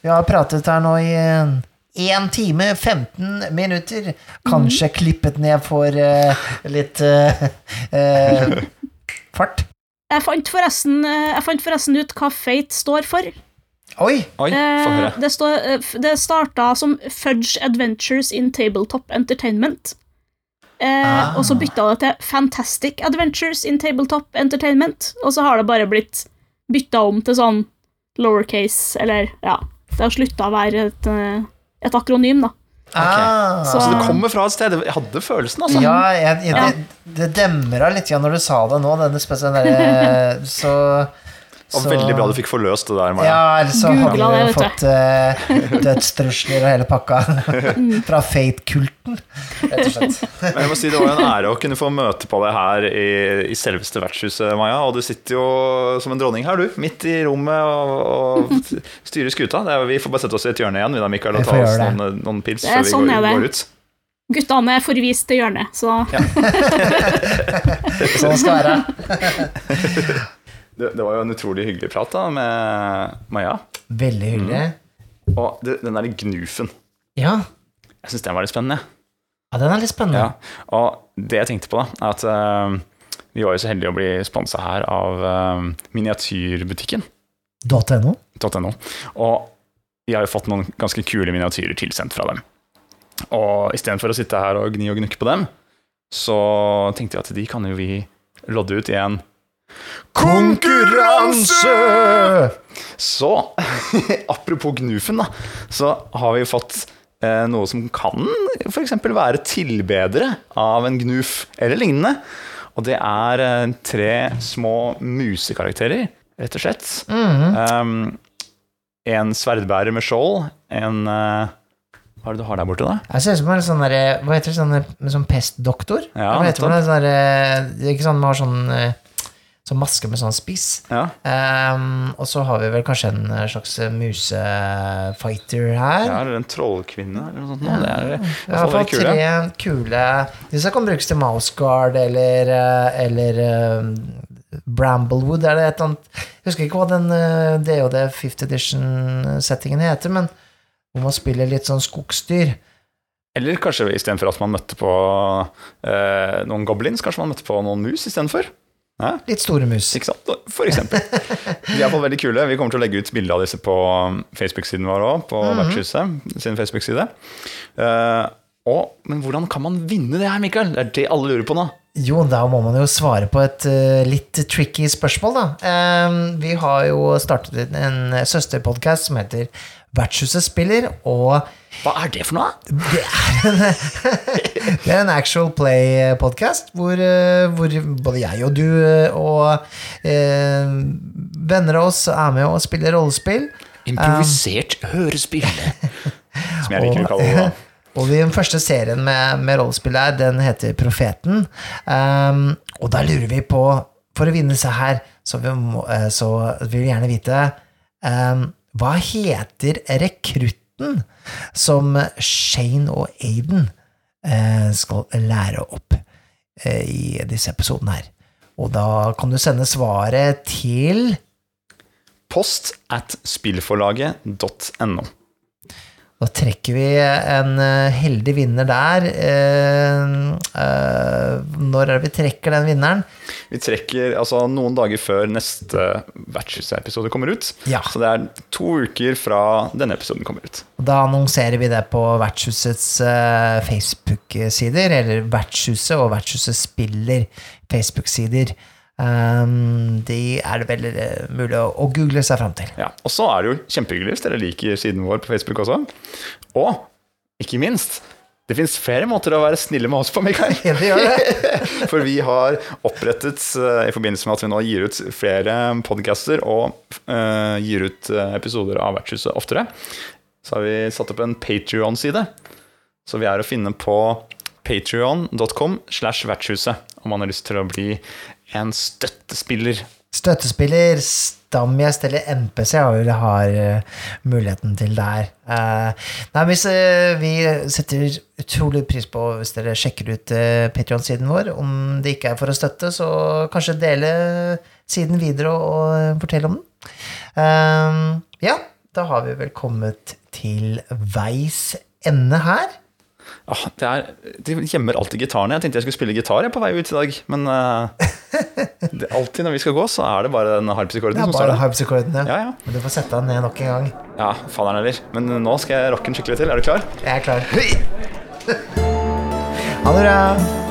Vi har pratet her nå i én time, 15 minutter. Kanskje klippet ned for uh, litt eh, eh, fart. Jeg fant, eh, jeg fant forresten ut hva Fate står for. Oi! Oi, Eh, det, står, eh, det starta som Fudge Adventures in Tabletop Entertainment. Eh, Ah. Og så bytta det til Fantastic Adventures in Tabletop Entertainment. Og så har det bare blitt bytta om til sånn lowercase, eller ja Det har slutta å være et, et akronym, da. Ah, Så- Så det kommer fra et sted. Jeg hadde følelsen, altså. Ja, jeg, jeg, Ja. det, det demra litt ja, når du sa det nå, denne spesielle derre Så veldig bra du fikk forløst det der, Maja. Ja, ellers så hadde vi jo fått uh, dødstrusler og hele pakka. Fra Fate-kulten, rett og slett. Men jeg må si Det var jo en ære å kunne få møte på deg her i, i selveste vertshuset, Maja. Og du sitter jo som en dronning her, du. Midt i rommet og, og styrer skuta. Det er, vi får bare sette oss i et hjørne igjen, vi da, Mikael, og ta oss noen, noen pils før vi sånn går, går ut. Guttene er forvist til hjørnet, så Sånn skal det være. Det, det var jo en utrolig hyggelig prat da med Maja. Veldig hyggelig. Og det, den derre gnufen. Ja. Jeg syns den var litt spennende. ja, den er litt spennende. Ja. Og det jeg tenkte på, da, er at uh, vi var jo så heldige å bli sponsa her av uh, miniatyrbutikken. .no. .no. Og vi har jo fått noen ganske kule miniatyrer tilsendt fra dem. Og istedenfor å sitte her og gni og gnukke på dem, så tenkte jeg at de kan jo vi lodde ut i en konkurranse! Så apropos Gnufen, da, så har vi fått eh, noe som kan f.eks. være tilbedere av en Gnuf eller lignende. Og det er eh, tre små musekarakterer, rett og slett. um, en sverdbærer med skjold, en eh, Hva er det du har der borte, da? Jeg ser ut som en sånn der, Hva heter det? Sånn, sånn pestdoktor? Ja, det? Sånn derre- det er ikke sånn man har sånn eh, Sånn maske med sånn spiss. Ja, Um, og så har vi vel kanskje en eh, slags musefighter her. ja eller en trollkvinne, eller noe sånt. Ja. Det er det, hvert hvert fall tre kule Disse kan brukes til mouseguard eller, eh, eller um, Bramblewood er det et eller annet Jeg husker ikke hva den uh, DOD 5th edition-settingen heter, men hvor man spiller litt sånn skogsdyr. Eller kanskje istedenfor at man møtte på eh, noen goblins, kanskje man møtte på noen mus istedenfor? Ja, Litt store mus. ikke sant? For eksempel. De er i veldig kule. Vi kommer til å legge ut bilde av disse på Facebook-siden vår òg, på Vertshuset sin Facebook-side. Uh, og, men hvordan kan man vinne det her, Mikael? Det er det alle lurer på nå. Jo, da må man jo svare på et uh, litt tricky spørsmål, da. Ehm, vi har jo startet en søsterpodkast som heter Vertshuset spiller, og Hva er det for noe? det er en, det er en actual play-podkast hvor, eh, hvor både jeg og du eh, og eh, venner av oss er med og spiller rollespill. Improvisert hørespill. Som jeg liker å kalle det. da. Og den første serien med, med rollespill der, den heter Profeten. Um, og da lurer vi på, for å vinne seg her, så, vi må, eh, så vil vi gjerne vite ehm, Hva heter rekrutten som Shane og Aiden eh, skal lære opp eh, i disse episodene her? Og da kan du sende svaret til Post at spillforlaget.no. Da trekker vi en eh, heldig vinner der. Eh, eh, når er det vi trekker den vinneren? Vi trekker altså noen dager før neste Vertshuset-episode kommer ut. Ja. Så det er to uker fra denne episoden kommer ut. Da annonserer vi det på Vertshusets Facebook-sider, eller Vertshuset og Vertshuset spiller Facebook-sider. Um, de er det vel eh, mulig å, å google seg fram til. Ja. Og så er det jo kjempehyggelig hvis dere liker siden vår på Facebook også. Og ikke minst, det fins flere måter å være snille med oss på, Mikael. Ja, det gjør det. For vi har opprettet, eh, i forbindelse med at vi nå gir ut flere podcaster og uh, gir ut episoder av Vertshuset oftere, så har vi satt opp en Patrion-side. Så vi er å finne på patrion.com slash vertshuset om man har lyst til å bli en støttespiller. Støttespiller, stamgjest eller NPC har vi, har eh, muligheten til der. Eh, nei, hvis, eh, vi setter utrolig pris på hvis dere sjekker ut Patreon-siden vår. Om det ikke er for å støtte, så kanskje dele siden videre og, fortelle om den. Ja, da har vi vel kommet til veis ende her. Ah, det er, de gjemmer alltid gitarene. Jeg tenkte jeg skulle spille gitar jeg, på vei ut i dag, men uh, det, alltid når vi skal gå, så er det bare den harpsikorden som står bare Harpsikorden, ja. Ja, ja. Men du får sette den ned nok en gang. ja, faderen heller. Men nå skal jeg rocke den skikkelig til. Er du klar? Jeg er klar. Ha det bra.